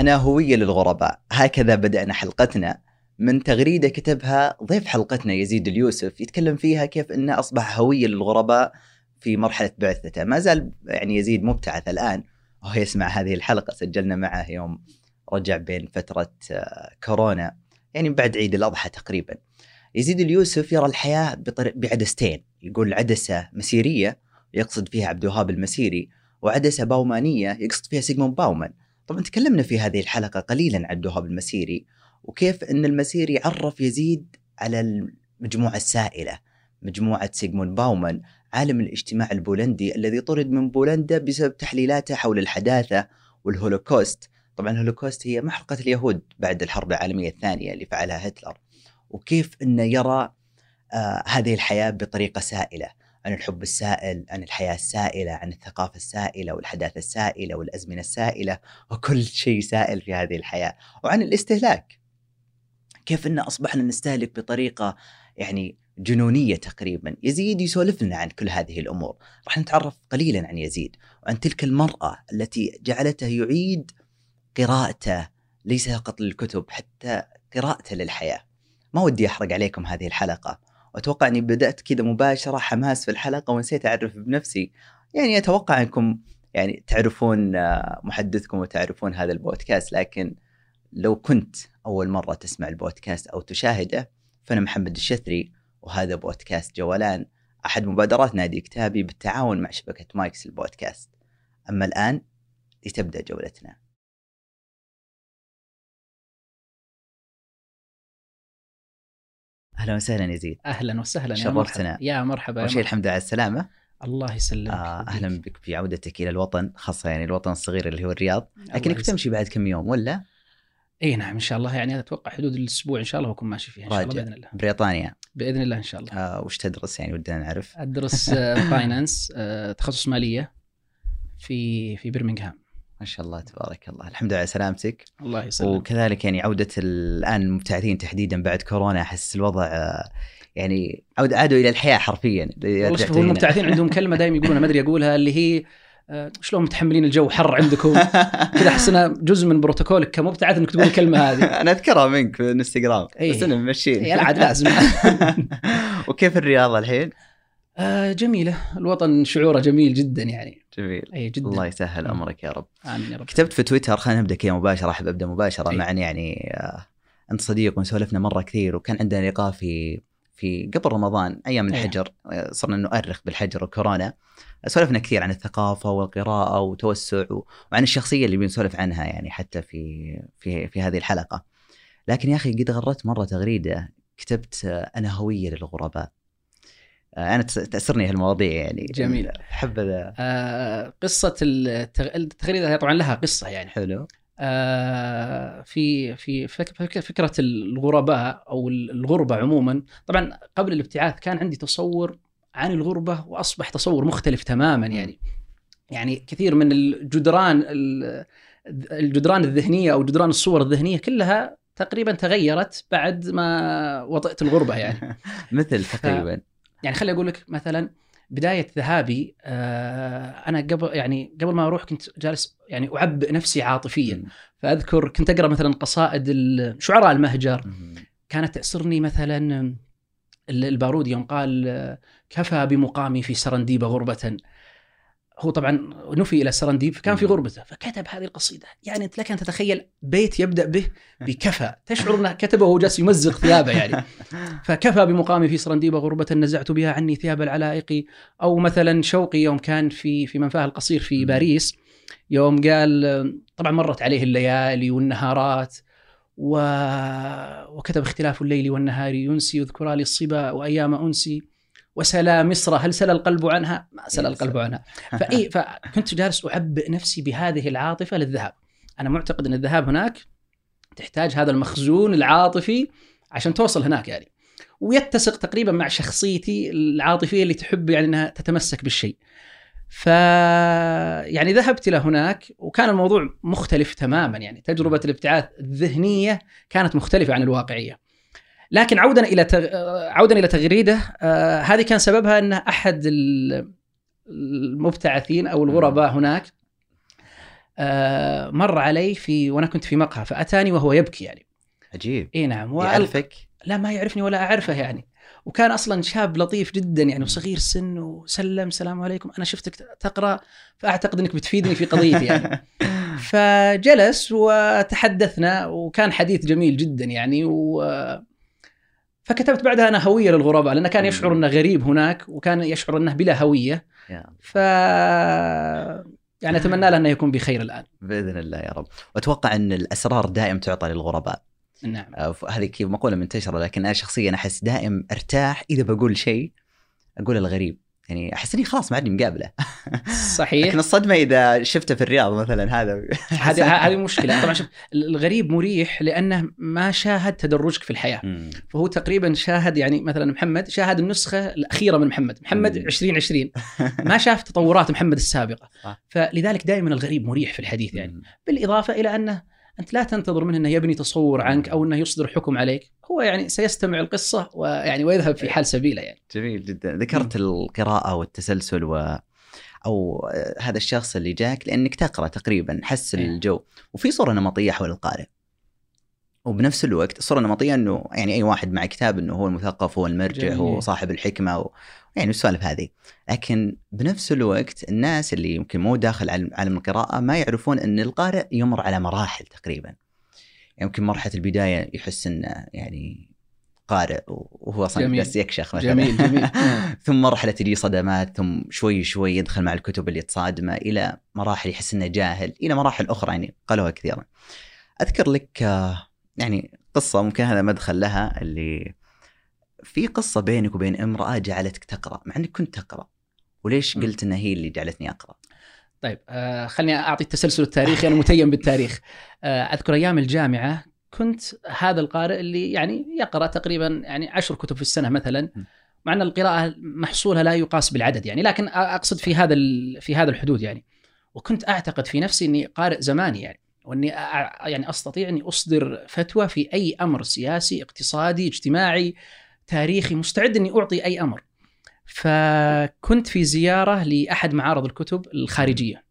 أنا هوية للغرباء. هكذا بدأنا حلقتنا. من تغريدة كتبها ضيف حلقتنا يزيد اليوسف يتكلم فيها كيف أنه أصبح هوية للغرباء في مرحلة بعثته. ما زال يعني يزيد مبتعث الآن. وهو يسمع هذه الحلقة. سجلنا معه يوم رجع بين فترة آه، كورونا. يعني بعد عيد الأضحى تقريبا. يزيد اليوسف يرى الحياة بعدستين. يقول عدسة مسيرية يقصد فيها عبد الوهاب المسيري وعدسة باومانية يقصد فيها سيغموند باومان. طبعا تكلمنا في هذه الحلقة قليلا عن عبد الوهاب المسيري وكيف أن المسيري عرف يزيد على المجموعة السائلة مجموعة سيغموند باومان عالم الاجتماع البولندي الذي طرد من بولندا بسبب تحليلاته حول الحداثة والهولوكوست. طبعا الهولوكوست هي محرقة اليهود بعد الحرب العالمية الثانية اللي فعلها هتلر. وكيف أنه يرى آه هذه الحياة بطريقة سائلة. عن الحب السائل عن الحياة السائلة عن الثقافة السائلة والحداثة السائلة والأزمنة السائلة وكل شيء سائل في هذه الحياة وعن الاستهلاك. كيف أن أصبحنا نستهلك بطريقة يعني جنونية تقريبا يزيد يسولف لنا عن كل هذه الأمور. راح نتعرف قليلا عن يزيد وعن تلك المرأة التي جعلته يعيد قراءته ليس فقط للكتب حتى قراءته للحياة. ما ودي أحرق عليكم هذه الحلقة. وأتوقع أني بدأت كذا مباشرة حماس في الحلقة ونسيت أعرف بنفسي. يعني أتوقع أنكم يعني تعرفون آه، محدثكم وتعرفون هذا البودكاست لكن لو كنت أول مرة تسمع البودكاست أو تشاهده فأنا محمد الشثري وهذا بودكاست جولان أحد مبادرات نادي كتابي بالتعاون مع شبكة مايكس البودكاست. أما الآن لتبدأ جولتنا. أهلا وسهلا يزيد أهلا وسهلا يا. مرحبا. يا مرحبا يا أول شيء. الحمد لله على السلامة. الله يسلمك آه. أهلا بك في عودتك إلى الوطن خاصة يعني الوطن الصغير اللي هو الرياض. لكنك. بتمشي بعد كم يوم ولا؟ إي نعم إن شاء الله. يعني أتوقع حدود الأسبوع إن شاء الله بكون ماشي فيها إن شاء الله بإذن الله. بريطانيا. بإذن الله إن شاء الله. آه وش تدرس يعني ودنا نعرف؟ أدرس فاينانس تخصص مالية في في برمنغهام ما شاء الله تبارك الله. الحمد لله على سلامتك. الله يسلمك. وكذلك يعني عودة الآن المبتعثين تحديدا بعد كورونا أحس الوضع آه، يعني عود عادوا إلى الحياة حرفيا. والله المبتعثين عندهم كلمة دائما يقولون ما أدري أقولها اللي هي آه، شلون متحملين الجو حر عندكم؟ كذا أحس إنها جزء من بروتوكولك كمبتعث إنك تقول الكلمة هذه. أنا أذكرها منك في الانستغرام. إيه. بس أنا ممشين هي العاد لازم. وكيف الرياض الحين؟ آه، جميلة. الوطن شعوره جميل جدا يعني. جميل. أي جدا. الله يسهل مم. أمرك يا رب. آمين يا رب. كتبت في تويتر خلينا نبدأ كذا مباشرة أحب أبدأ مباشرة إيه. مع يعني آه، أنت صديق وسولفنا مرة كثير وكان عندنا لقاء في في قبل رمضان أيام إيه. الحجر آه، صرنا نؤرخ بالحجر وكورونا. سولفنا كثير عن الثقافة والقراءة وتوسع وعن الشخصية اللي بنسولف عنها يعني حتى في في في هذه الحلقة. لكن يا أخي قد غردت مرة تغريدة. كتبت آه، أنا هوية للغرباء. أنا تس- تأثرني هالمواضيع يعني. جميل. حبذا آه، قصة التغ- التغريدة هي طبعا لها قصة يعني. حلو. آه، في في فك- فك- فكرة الغرباء أو الغربة عموما. طبعا قبل الابتعاث كان عندي تصور عن الغربة وأصبح تصور مختلف تماما يعني. يعني كثير من الجدران ال- الجدران الذهنية أو جدران الصور الذهنية كلها تقريبا تغيرت بعد ما وطئت الغربة يعني. مثل تقريبا. يعني خلي أقول لك مثلا بداية ذهابي آه، أنا قبل يعني قبل ما أروح كنت جالس يعني أعبئ نفسي عاطفيا. فأذكر كنت أقرأ مثلا قصائد شعراء المهجر. كانت تاسرني مثلا ال- البارودي يوم قال كفى بمقامي في سرنديب غربه. هو طبعا نفي إلى سرنديب فكان في. غربته فكتب هذه القصيدة. يعني إنت لك ان تتخيل بيت يبدأ به بكفى. تشعر أنه كتبه وهو جالس يمزق ثيابه يعني. فكفى بمقامي في سرنديب غربة نزعت بها عني ثياب العلائق. أو مثلا شوقي يوم كان في في منفاة القصير في. باريس يوم قال طبعا مرت عليه الليالي والنهارات و... وكتب اختلاف الليل والنهار ينسي يذكر لي الصبا وأيام أنسي. وسلا مصر هل سلا القلب عنها؟ ما سلا يا القلب. عنها فإيه فكنت جالس أعبئ نفسي بهذه العاطفة للذهاب أنا معتقد أن الذهاب هناك تحتاج هذا المخزون العاطفي عشان توصل هناك يعني ويتسق تقريبا مع شخصيتي العاطفية اللي تحب يعني أنها تتمسك بالشيء. ف يعني ذهبت إلى هناك وكان الموضوع مختلف تماما يعني تجربة الابتعاث الذهنية كانت مختلفة عن الواقعية. لكن عودا إلى تغ... عودا إلى تغريده آه هذه كان سببها أن أحد ال- المبتعثين أو الغرباء هناك آه، مر علي في وأنا كنت في مقهى فأتاني وهو يبكي يعني. عجيب. إي نعم يعرفك؟ لا ما يعرفني ولا أعرفه يعني. وكان أصلا شاب لطيف جدا يعني وصغير السن وسلم السلام عليكم أنا شفتك تقرأ فأعتقد إنك بتفيدني في قضيتي يعني. فجلس وتحدثنا وكان حديث جميل جدا يعني و فكتبت بعدها أنا هوية للغرباء لأنه كان يشعر أنه غريب هناك وكان يشعر أنه بلا هوية. ف يعني أتمنى له أنه يكون بخير الآن. بإذن الله يا رب. وأتوقع أن الأسرار دائم تعطى للغرباء. نعم. هذه مقولة منتشرة لكن أنا شخصيا أحس دائم أرتاح إذا بقول شيء أقول الغريب. يعني أحس إني خلاص ما عندي مقابله صحيح لكن الصدمة إذا شفته في الرياض مثلا هذا هذه هذه مشكلة طبعا شوف الغريب مريح لأنه ما شاهد تدرجك في الحياة مم. فهو تقريبا شاهد يعني مثلا محمد شاهد النسخة الأخيرة من محمد محمد مم. 2020 ما شاف تطورات محمد السابقة. فلذلك دائما الغريب مريح في الحديث يعني. بالإضافة إلى أنه أنت لا تنتظر منه إنه يبني تصور عنك أو إنه يصدر حكم عليك. هو يعني سيستمع القصة ويعني ويذهب في حال سبيله يعني. جميل جدا. ذكرت القراءة والتسلسل و أو آه، هذا الشخص اللي جاك لأنك تقرأ تقريبا حس إيه. الجو. وفي صورة نمطية حول القارئ. وبنفس الوقت الصورة النمطيه إنه يعني أي واحد مع كتاب إنه هو المثقف هو المرجع جميل. هو صاحب الحكمة و... يعني السوالف هذه. لكن بنفس الوقت الناس اللي يمكن مو داخل عالم القراءة ما يعرفون إن القارئ يمر على مراحل تقريبا. يعني يمكن مرحلة البداية يحس إنه يعني قارئ وهو أصلا جميل. بس يكشخ مثلا. جميل جميل. ثم مرحلة تجي صدمات ثم شوي شوي يدخل مع الكتب اللي تصادمه إلى مراحل يحس إنه جاهل إلى مراحل أخرى يعني قالوها كثيرا. أذكر لك آه، يعني قصة ممكن هذا مدخل لها اللي في قصة بينك وبين امرأة جعلتك تقرأ مع أنك كنت تقرأ. وليش م. قلت إن هي اللي جعلتني أقرأ؟ طيب آه خليني أعطي التسلسل التاريخي أنا متيم بالتاريخ. آه أذكر أيام الجامعة كنت هذا القارئ اللي يعني يقرأ تقريبا يعني عشر كتب في السنة مثلا. م. مع إن القراءة محصولها لا يقاس بالعدد يعني لكن أقصد في هذا في هذا الحدود يعني. وكنت أعتقد في نفسي إني قارئ زماني يعني وإني يعني أستطيع إني أصدر فتوى في أي أمر سياسي اقتصادي اجتماعي تاريخي مستعد إني أعطي أي أمر. فكنت في زيارة لأحد معارض الكتب الخارجية.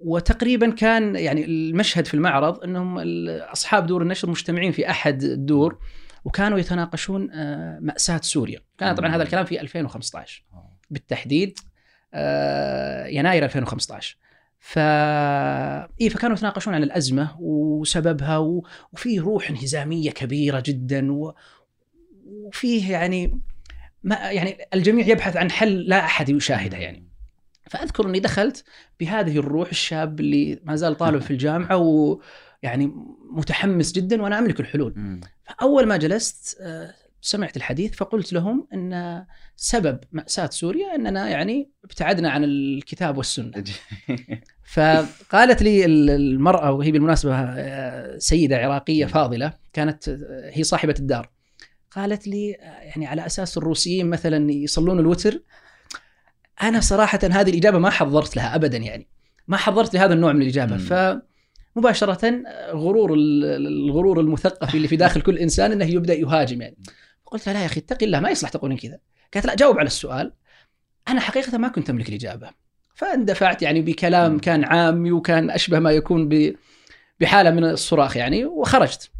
وتقريبا كان يعني المشهد في المعرض إنهم اصحاب دور النشر مجتمعين في أحد الدور وكانوا يتناقشون آه، مأساة سوريا. كان طبعا هذا الكلام في 2015 بالتحديد آه، يناير 2015 ف إيه فكانوا يتناقشون عن الأزمة وسببها و... وفيه روح انهزامية كبيرة جدا و... وفيه يعني ما يعني الجميع يبحث عن حل لا أحد يشاهده يعني. فأذكر أني دخلت بهذه الروح الشاب اللي ما زال طالب في الجامعة ويعني متحمس جدا وأنا أملك الحلول. فأول ما جلست آه، سمعت الحديث فقلت لهم إن سبب مأساة سوريا أننا يعني ابتعدنا عن الكتاب والسنة. فقالت لي ال- المرأة وهي بالمناسبة آه، سيدة عراقية فاضلة كانت آه، هي صاحبة الدار. قالت لي يعني على أساس الروسيين مثلا يصلون الوتر أنا صراحة هذه الإجابة ما حضرت لها ابدا يعني ما حضرت لهذا النوع من الإجابة. مم. فمباشره غرور ال- الغرور المثقف اللي في داخل كل إنسان إنه يبدأ يهاجم يعني. قلت لها لا يا أخي اتقي الله ما يصلح تقولين كذا. قالت لا جاوب على السؤال. أنا حقيقه ما كنت أملك الإجابة. فاندفعت يعني بكلام. كان عامي وكان أشبه ما يكون ب بحالة من الصراخ يعني وخرجت.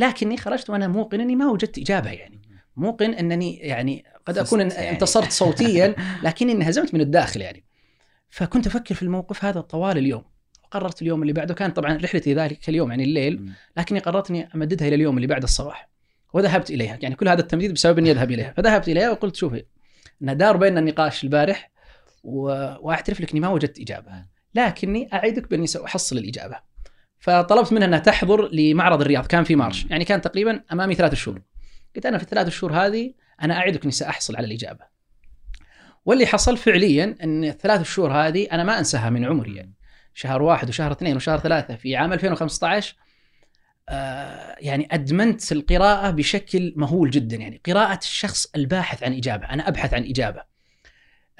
لكني خرجت وأنا موقن أني ما وجدت إجابة يعني. موقن أنني يعني قد أكون يعني. انتصرت صوتيا لكني انهزمت من الداخل يعني. فكنت أفكر في الموقف هذا طوال اليوم. قررت اليوم اللي بعده كانت طبعا رحلتي ذلك اليوم يعني الليل. لكني قررت أني أمددها إلى اليوم اللي بعد الصباح. وذهبت إليها يعني. كل هذا التمديد بسبب أني أذهب إليها. فذهبت إليها وقلت شوفي ان دار بيننا النقاش البارح و... وأعترف لك أني ما وجدت إجابة. لكني اعدك بأني سأحصل الإجابة. فطلبت منها إنها تحضر لمعرض الرياض كان في مارش. يعني كان تقريبا أمامي ثلاث شهور. قلت أنا في الثلاث شهور هذه أنا أعدك إني سأحصل على الإجابة. واللي حصل فعليا إن الثلاث شهور هذه أنا ما أنساها من عمري يعني. شهر واحد وشهر اثنين وشهر ثلاثة في عام 2015 آه يعني أدمنت القراءة بشكل مهول جدا يعني. قراءة الشخص الباحث عن إجابة أنا أبحث عن إجابة.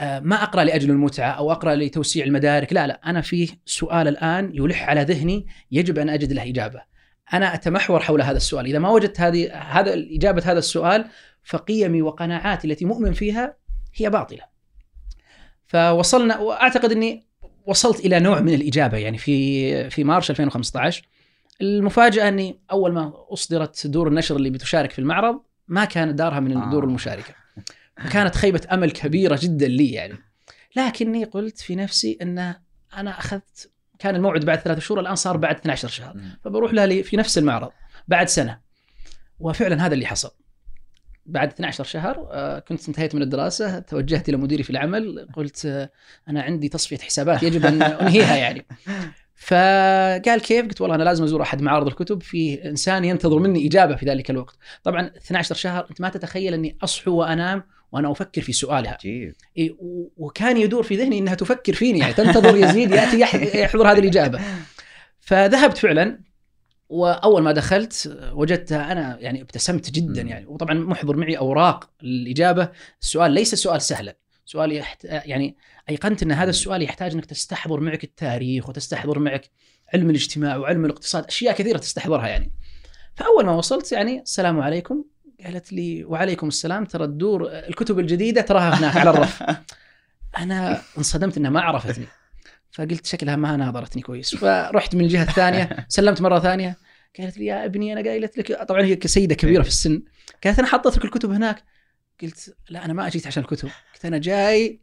ما أقرأ لأجل المتعة أو أقرأ لتوسيع المدارك. لا لا أنا في سؤال الآن يلح على ذهني يجب أن أجد له إجابة. أنا أتمحور حول هذا السؤال. إذا ما وجدت هذه هذا إجابة هذا السؤال فقيمي وقناعاتي التي مؤمن فيها هي باطلة. فوصلنا وأعتقد أني وصلت إلى نوع من الإجابة. يعني في في مارش 2015 المفاجأة أني أول ما أصدرت دور النشر اللي بتشارك في المعرض ما كانت دارها من الدور آه. المشاركة. كانت خيبة أمل كبيرة جدا لي يعني لكني قلت في نفسي إن أنا أخذت كان الموعد بعد ثلاثة شهور الآن صار بعد 12 شهر. فبروح لها في نفس المعرض بعد سنة وفعلا هذا اللي حصل بعد 12 شهر آه، كنت انتهيت من الدراسة توجهت إلى مديري في العمل قلت آه، أنا عندي تصفية حسابات يجب أن أنهيها يعني فقال كيف؟ قلت والله أنا لازم أزور أحد معارض الكتب في إنسان ينتظر مني إجابة في ذلك الوقت. طبعا 12 شهر أنت ما تتخيل أني أصحو وأنام وأنا أفكر في سؤالها. عجيب إيه، وكان يدور في ذهني إنها تفكر فيني يعني تنتظر يزيد يأتي يح- يحضر هذه الإجابة. فذهبت فعلا وأول ما دخلت وجدتها أنا يعني ابتسمت جدا. يعني وطبعا محضر معي أوراق الإجابة السؤال ليس سؤال سهلا سؤال يحت... يعني أيقنت إن هذا السؤال يحتاج إنك تستحضر معك التاريخ وتستحضر معك علم الاجتماع وعلم الاقتصاد أشياء كثيرة تستحضرها يعني فأول ما وصلت يعني السلام عليكم قالت لي وعليكم السلام ترى الدور الكتب الجديدة تراها هناك على الرف. أنا انصدمت إنها ما عرفتني. فقلت شكلها ما ناظرتني كويس. فرحت من الجهه الثانية سلمت مرة ثانية. قالت لي يا ابني أنا قايلت لك طبعا هي سيده كبيرة في السن. قالت أنا حطيت لك الكتب هناك. قلت لا أنا ما أجيت عشان الكتب. قلت أنا جاي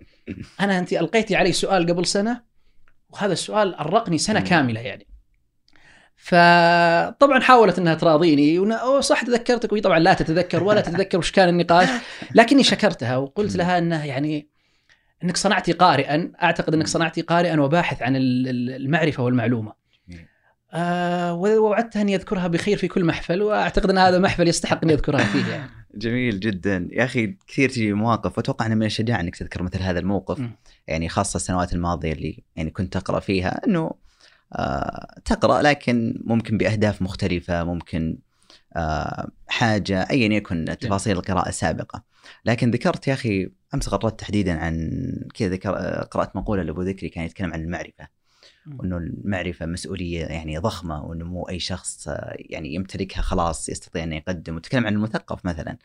أنا أنت ألقيتي علي سؤال قبل سنة وهذا السؤال أرقني سنة. كاملة يعني. فطبعا حاولت إنها تراضيني ون- أوه صح تذكرتك وهي طبعا لا تتذكر ولا تتذكر وش كان النقاش لكني شكرتها وقلت لها إنه يعني إنك صنعتي قارئا أعتقد إنك صنعتي قارئا وباحث عن ال- ال- المعرفة والمعلومة. آه ووعدتها إني أذكرها بخير في كل محفل وأعتقد إن هذا محفل يستحق إني أذكرها فيه يعني. جميل جدا. يا أخي كثير تجي مواقف وأتوقع إنه من الشجاعه إنك تذكر مثل هذا الموقف م. يعني خاصة السنوات الماضية اللي يعني كنت تقرا فيها إنه تقرأ لكن ممكن بأهداف مختلفة ممكن آه حاجة ايا يكن تفاصيل القراءة السابقة. لكن ذكرت يا أخي أمس قرأت تحديدا عن كذا ذكر آه، قرات مقولة لأبو ذكري كان يتكلم عن المعرفة. وإنه المعرفة مسؤولية يعني ضخمة وإنه مو أي شخص آه، يعني يمتلكها خلاص يستطيع انه يقدم. وتكلم عن المثقف مثلا.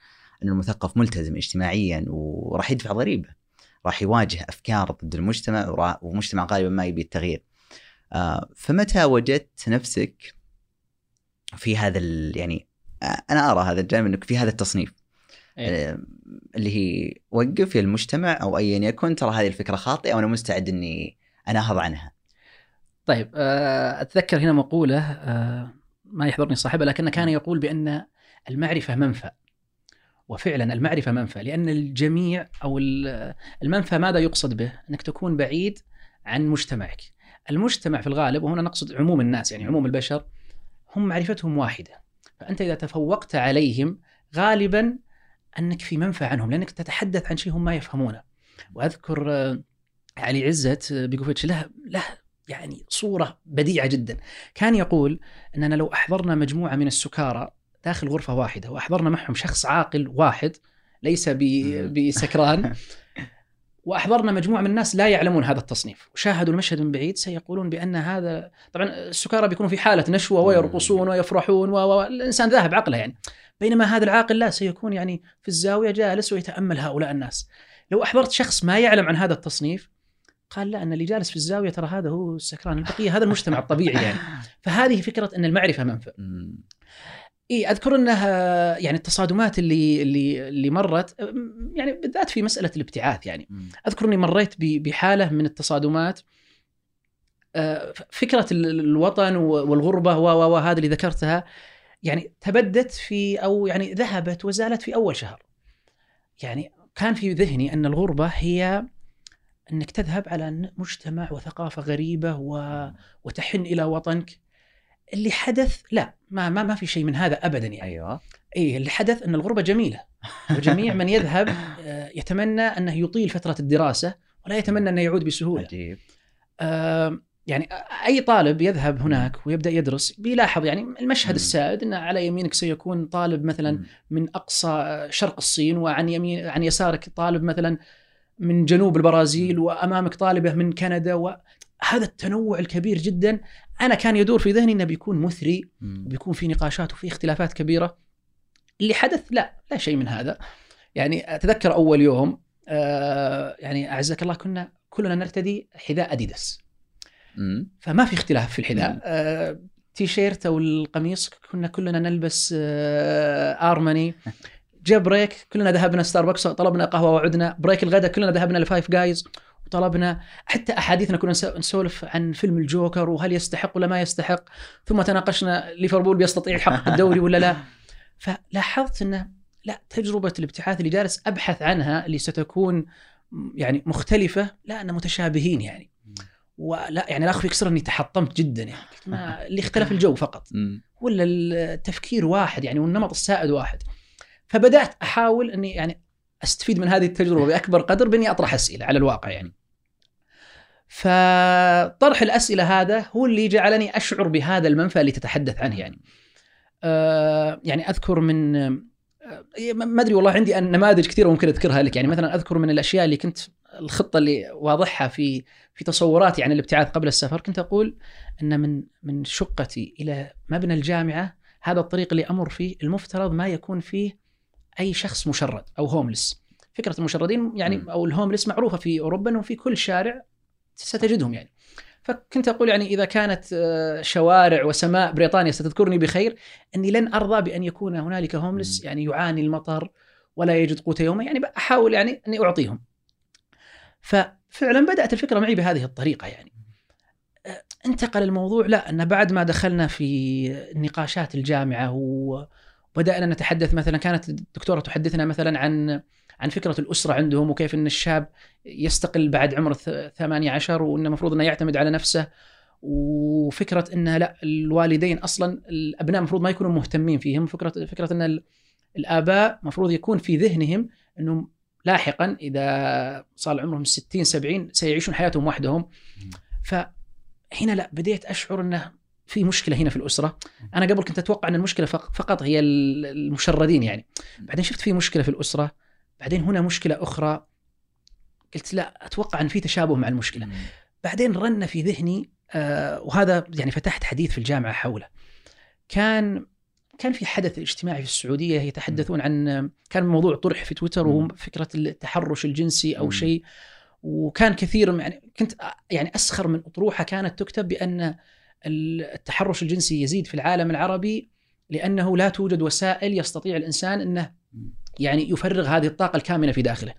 إنه المثقف ملتزم اجتماعيا وراح يدفع ضريبة. راح يواجه أفكار ضد المجتمع ومجتمع غالبا ما يبي التغيير. آه، فمتى وجدت نفسك في هذا ال- يعني آه، أنا أرى هذا الجانب إنك في هذا التصنيف إيه. آه، اللي هي وقف يا المجتمع أو ايا يكن ترى هذه الفكرة خاطئة وأنا مستعد إني أناهض عنها طيب آه، أتذكر هنا مقولة آه، ما يحضرني صاحبها لكنه كان يقول بأن المعرفة منفى وفعلا المعرفة منفى لأن الجميع أو ال- المنفى ماذا يقصد به؟ أنك تكون بعيد عن مجتمعك. المجتمع في الغالب وهنا نقصد عموم الناس يعني عموم البشر هم معرفتهم واحدة. فأنت إذا تفوقت عليهم غالبا أنك في منفى عنهم لأنك تتحدث عن شيء هم ما يفهمونه. وأذكر آه، علي عزت آه، بيكوفيتش له له يعني صورة بديعة جدا. كان يقول إننا لو أحضرنا مجموعة من السكارى داخل غرفة واحدة وأحضرنا معهم شخص عاقل واحد ليس بسكران وأحضرنا مجموعة من الناس لا يعلمون هذا التصنيف. وشاهدوا المشهد من بعيد سيقولون بأن هذا طبعا السكارى بيكونوا في حالة نشوة ويرقصون ويفرحون و... و... الإنسان ذاهب عقله يعني. بينما هذا العاقل لا سيكون يعني في الزاوية جالس ويتأمل هؤلاء الناس. لو أحضرت شخص ما يعلم عن هذا التصنيف قال لا أن اللي جالس في الزاوية ترى هذا هو السكران البقية هذا المجتمع الطبيعي يعني. فهذه فكرة أن المعرفة منفى. مم. إي أذكر إنها يعني التصادمات اللي اللي اللي مرت يعني بالذات في مسألة الابتعاث يعني. أذكر إني مريت بحالة من التصادمات آه، فكرة ال- الوطن والغربة و و- وهذه اللي ذكرتها يعني تبدت في أو يعني ذهبت وزالت في أول شهر. يعني كان في ذهني أن الغربة هي أنك تذهب على مجتمع وثقافة غريبة و... وتحن إلى وطنك. اللي حدث لا ما ما ما في شيء من هذا ابدا يعني. أيوه اي اللي حدث أن الغربة جميلة وجميع من يذهب آه، يتمنى أنه يطيل فترة الدراسة ولا يتمنى أنه يعود بسهولة. عجيب آه، يعني أي طالب يذهب هناك ويبدأ يدرس بيلاحظ يعني المشهد. السائد أن على يمينك سيكون طالب مثلا. من أقصى شرق الصين وعن يمين عن يسارك طالب مثلا من جنوب البرازيل وأمامك طالبة من كندا وهذا التنوع الكبير جدا. أنا كان يدور في ذهني إنه بيكون مثري مم. وبيكون في نقاشات وفي اختلافات كبيرة. اللي حدث لا لا شيء من هذا. يعني أتذكر أول يوم آه يعني أعزك الله كنا كلنا نرتدي حذاء أديداس. مم. فما في اختلاف في الحذاء. آه، تي شيرت أو القميص كنا كلنا نلبس آه، ارماني جاء break كلنا ذهبنا ستاربكس طلبنا قهوة وعدنا. break الغداء كلنا ذهبنا ل Five Guys. وطلبنا حتى أحاديثنا كنا نس- نسولف عن فيلم الجوكر وهل يستحق ولا ما يستحق ثم تناقشنا ليفربول بيستطيع يحقق الدوري ولا لا. فلاحظت إنه لا تجربة الابتعاث اللي جالس أبحث عنها اللي ستكون يعني مختلفة لا أن متشابهين يعني. ولا يعني لا أخفيك سر إني تحطمت جدا يعني. ما اللي اختلف الجو فقط. ولا التفكير واحد يعني والنمط السائد واحد. فبدأت أحاول إني يعني أستفيد من هذه التجربة بأكبر قدر بإني أطرح أسئلة على الواقع يعني. فطرح الأسئلة هذا هو اللي جعلني أشعر بهذا المنفى اللي تتحدث عنه يعني. آه يعني أذكر من آه، ما أدري والله عندي نماذج كثيرة ممكن أذكرها لك. يعني مثلا أذكر من الأشياء اللي كنت الخطة اللي واضحها في في تصوراتي عن الابتعاث قبل السفر كنت أقول أن من من شقتي إلى مبنى الجامعة هذا الطريق اللي أمر فيه المفترض ما يكون فيه أي شخص مشرد أو هوملس فكرة المشردين يعني. أو الهوملس معروفة في أوروبا إنه في كل شارع ستجدهم يعني. فكنت أقول يعني إذا كانت آه، شوارع وسماء بريطانيا ستذكرني بخير إني لن أرضى بأن يكون هنالك هوملس. يعني يعاني المطر ولا يجد قوت يومه يعني أحاول يعني أني أعطيهم. ففعلا بدأت الفكرة معي بهذه الطريقة يعني. آه، انتقل الموضوع لا أن بعد ما دخلنا في نقاشات الجامعة وبدأنا نتحدث مثلا كانت الدكتورة تحدثنا مثلا عن عن فكرة الأسرة عندهم وكيف إن الشاب يستقل بعد عمر الث- 18 وإنه المفروض إنه يعتمد على نفسه. وفكرة ان لا الوالدين أصلا الأبناء المفروض ما يكونوا مهتمين فيهم. فكرة فكرة إن ال- الآباء المفروض يكون في ذهنهم إنهم لاحقا إذا صار عمرهم 60 70 سيعيشون حياتهم وحدهم. فهنا لا بديت أشعر إنه في مشكلة هنا في الأسرة. أنا قبل كنت أتوقع إن المشكلة فق- فقط هي ال- المشردين يعني. بعدين شفت في مشكلة في الأسرة. بعدين هنا مشكلة أخرى. قلت لا أتوقع إن في تشابه مع المشكلة. بعدين رن في ذهني آه وهذا يعني فتحت حديث في الجامعة حوله. كان كان في حدث اجتماعي في السعودية يتحدثون عن كان موضوع طرح في تويتر وهو. فكرة التحرش الجنسي أو. شيء. وكان كثير يعني كنت يعني أسخر من أطروحة كانت تكتب بأن التحرش الجنسي يزيد في العالم العربي لأنه لا توجد وسائل يستطيع الإنسان إنه يعني يفرغ هذه الطاقة الكامنة في داخله.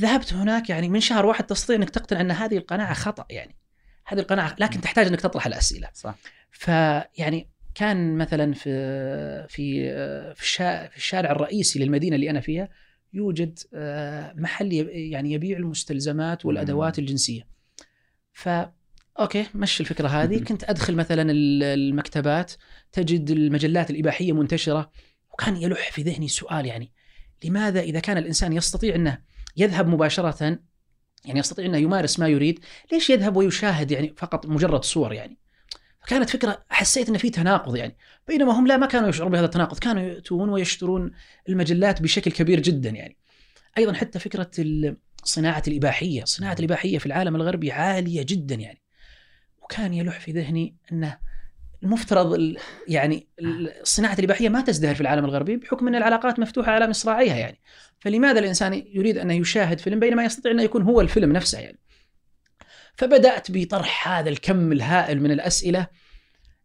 ذهبت هناك يعني من شهر واحد تستطيع إنك تقتنع أن هذه القناعة خطأ يعني. هذه القناعة لكن تحتاج إنك تطرح الأسئلة. صح فيعني كان مثلا في في في الشارع, في الشارع الرئيسي للمدينة اللي أنا فيها يوجد آه، محل يعني يبيع المستلزمات والأدوات الجنسية. ف أوكي مشي الفكرة هذه كنت أدخل مثلا ال- المكتبات تجد المجلات الإباحية منتشرة وكان يلح في ذهني سؤال يعني لماذا إذا كان الإنسان يستطيع أنه يذهب مباشرة يعني يستطيع أنه يمارس ما يريد ليش يذهب ويشاهد يعني فقط مجرد صور يعني؟ فكانت فكرة حسيت ان في تناقض يعني بينما هم لا ما كانوا يشعرون بهذا التناقض كانوا يأتون ويشترون المجلات بشكل كبير جدا يعني. أيضا حتى فكرة صناعة الإباحية صناعة الإباحية في العالم الغربي عالية جدا يعني. وكان يلح في ذهني أنه المفترض ال- يعني ال- صناعه الإباحية ما تزدهر في العالم الغربي بحكم إن العلاقات مفتوحة على مصراعيها يعني. فلماذا الإنسان يريد أن يشاهد فيلم بينما يستطيع أن يكون هو الفيلم نفسه يعني؟ فبدأت بطرح هذا الكم الهائل من الأسئلة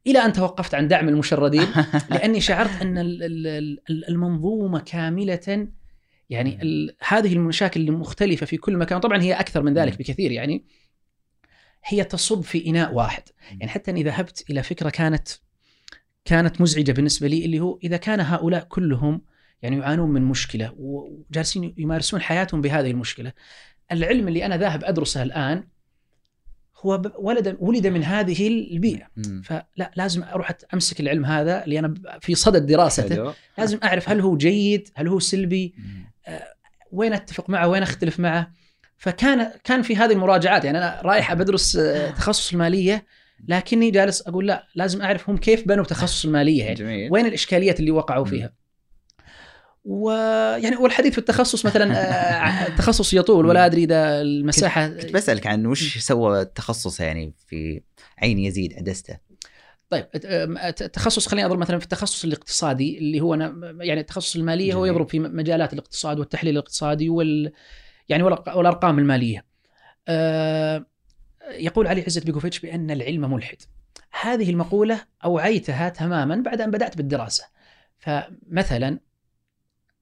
إلى أن توقفت عن دعم المشردين لأني شعرت أن ال- ال- ال- المنظومة كاملة يعني هذه المشاكل المختلفة في كل مكان طبعا هي أكثر من ذلك بكثير يعني. هي تصب في إناء واحد يعني حتى اني ذهبت إلى فكرة كانت كانت مزعجة بالنسبة لي اللي هو إذا كان هؤلاء كلهم يعني يعانون من مشكلة وجالسين يمارسون حياتهم بهذه المشكلة العلم اللي أنا ذاهب أدرسه الآن هو ولد ولد من هذه البيئة مم. فلا لازم أروح أمسك العلم هذا اللي أنا في صدد دراسته حلو. لازم أعرف هل هو جيد هل هو سلبي مم. وين أتفق معه وين أختلف معه فكان كان في هذه المراجعات. يعني أنا رايح بدرس آه، تخصص المالية لكني جالس أقول لا لازم اعرف هم كيف بنوا تخصص المالية. يعني جميل. وين الإشكاليات اللي وقعوا فيها؟ ويعني والحديث في التخصص مثلا آه، التخصص يطول ولا أدري إذا المساحة. كنت بسألك عن وش سوى التخصص يعني في عين يزيد عدسته طيب الت- التخصص خليني أضرب مثلا في التخصص الاقتصادي اللي هو أنا يعني التخصص المالية هو جميل. يضرب في مجالات الاقتصاد والتحليل الاقتصادي وال يعني والارقام المالية. آه، يقول علي عزت بيكوفيتش بأن العلم ملحد. هذه المقولة أوعيتها تماما بعد أن بدأت بالدراسة. فمثلا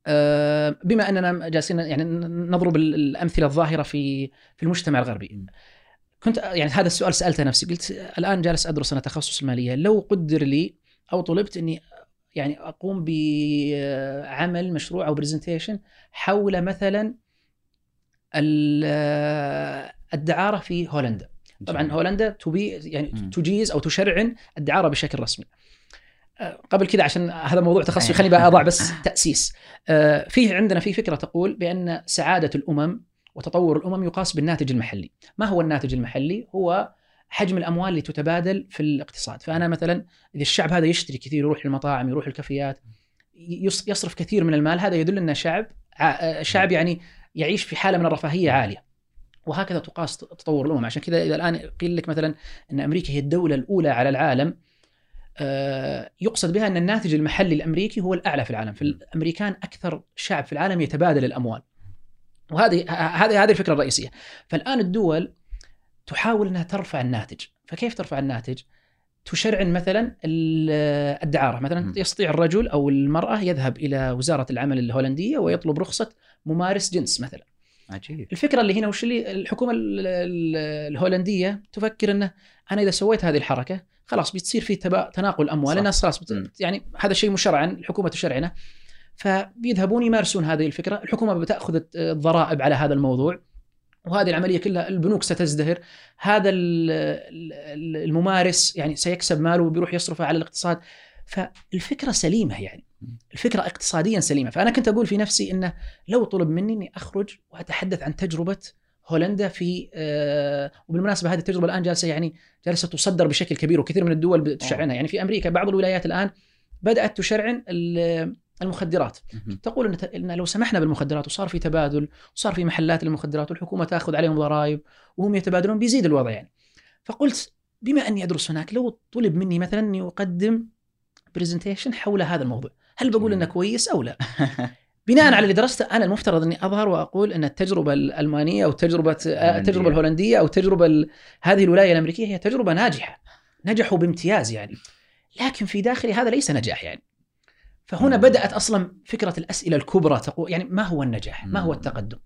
آه، بما أننا جالسين يعني نضرب الأمثلة الظاهرة في في المجتمع الغربي. كنت يعني هذا السؤال سألته نفسي. قلت الآن جالس أدرس أنا تخصص المالية. لو قدر لي أو طلبت أني يعني أقوم بعمل مشروع أو برزنتيشن حول مثلا الدعارة في هولندا. طبعا هولندا تبي يعني تجيز أو تشرعن الدعارة بشكل رسمي. قبل كذا عشان هذا موضوع تخصصي خليني بقى أضع بس تأسيس. آه، فيه عندنا في فكرة تقول بأن سعادة الأمم وتطور الأمم يقاس بالناتج المحلي. ما هو الناتج المحلي؟ هو حجم الأموال اللي تتبادل في الاقتصاد. فأنا مثلا إذا الشعب هذا يشتري كثير يروح للمطاعم يروح الكافيات يصرف كثير من المال هذا يدل أن شعب شعب يعني يعيش في حالة من الرفاهية عالية. وهكذا تقاس تطور الأمم. عشان كذا اذا الآن قيل لك مثلا إن أمريكا هي الدولة الأولى على العالم آه، يقصد بها إن الناتج المحلي الأمريكي هو الأعلى في العالم، في الأمريكان أكثر شعب في العالم يتبادل الأموال. وهذه هذه هذه الفكرة الرئيسية. فالآن الدول تحاول إنها ترفع الناتج، فكيف ترفع الناتج؟ تشرعن مثلا الدعارة، مثلا يستطيع الرجل أو المرأة يذهب إلى وزارة العمل الهولندية ويطلب رخصة ممارس جنس مثلا. عجيب. الفكرة اللي هنا وش اللي الحكومة الهولندية تفكر إنه أنا إذا سويت هذه الحركة خلاص بتصير في تناقل أموال. الناس خلاص بت... يعني هذا الشيء مشرعا الحكومة تشرعنه فبيذهبون يمارسون هذه الفكرة. الحكومة بتأخذ الضرائب على هذا الموضوع. وهذه العملية كلها البنوك ستزدهر. هذا الممارس يعني سيكسب ماله وبيروح يصرفه على الاقتصاد. فالفكرة سليمة يعني. الفكرة اقتصاديا سليمة. فأنا كنت أقول في نفسي إنه لو طلب مني إني أخرج وأتحدث عن تجربة هولندا في آه وبالمناسبة هذه التجربة الآن جالسة يعني جالسة تصدر بشكل كبير وكثير من الدول بتشرعنها يعني في أمريكا بعض الولايات الآن بدأت تشرعن المخدرات. تقول إن لو سمحنا بالمخدرات وصار في تبادل وصار في محلات للمخدرات والحكومة تأخذ عليهم ضرائب وهم يتبادلون بيزيد الوضع يعني. فقلت بما أني أدرس هناك لو طلب مني مثلا أني أقدم برزنتيشن حول هذا الموضوع هل بقول إنه كويس أو لا؟ بناء على اللي درسته أنا المفترض إني أظهر وأقول إن التجربة الألمانية أو تجربه التجربة الهولندية أو التجربة هذه الولاية الأمريكية هي تجربة ناجحة نجحوا بامتياز يعني لكن في داخلي هذا ليس نجاح يعني. فهنا بدأت أصلا فكرة الأسئلة الكبرى تقول يعني ما هو النجاح؟ ما هو التقدم؟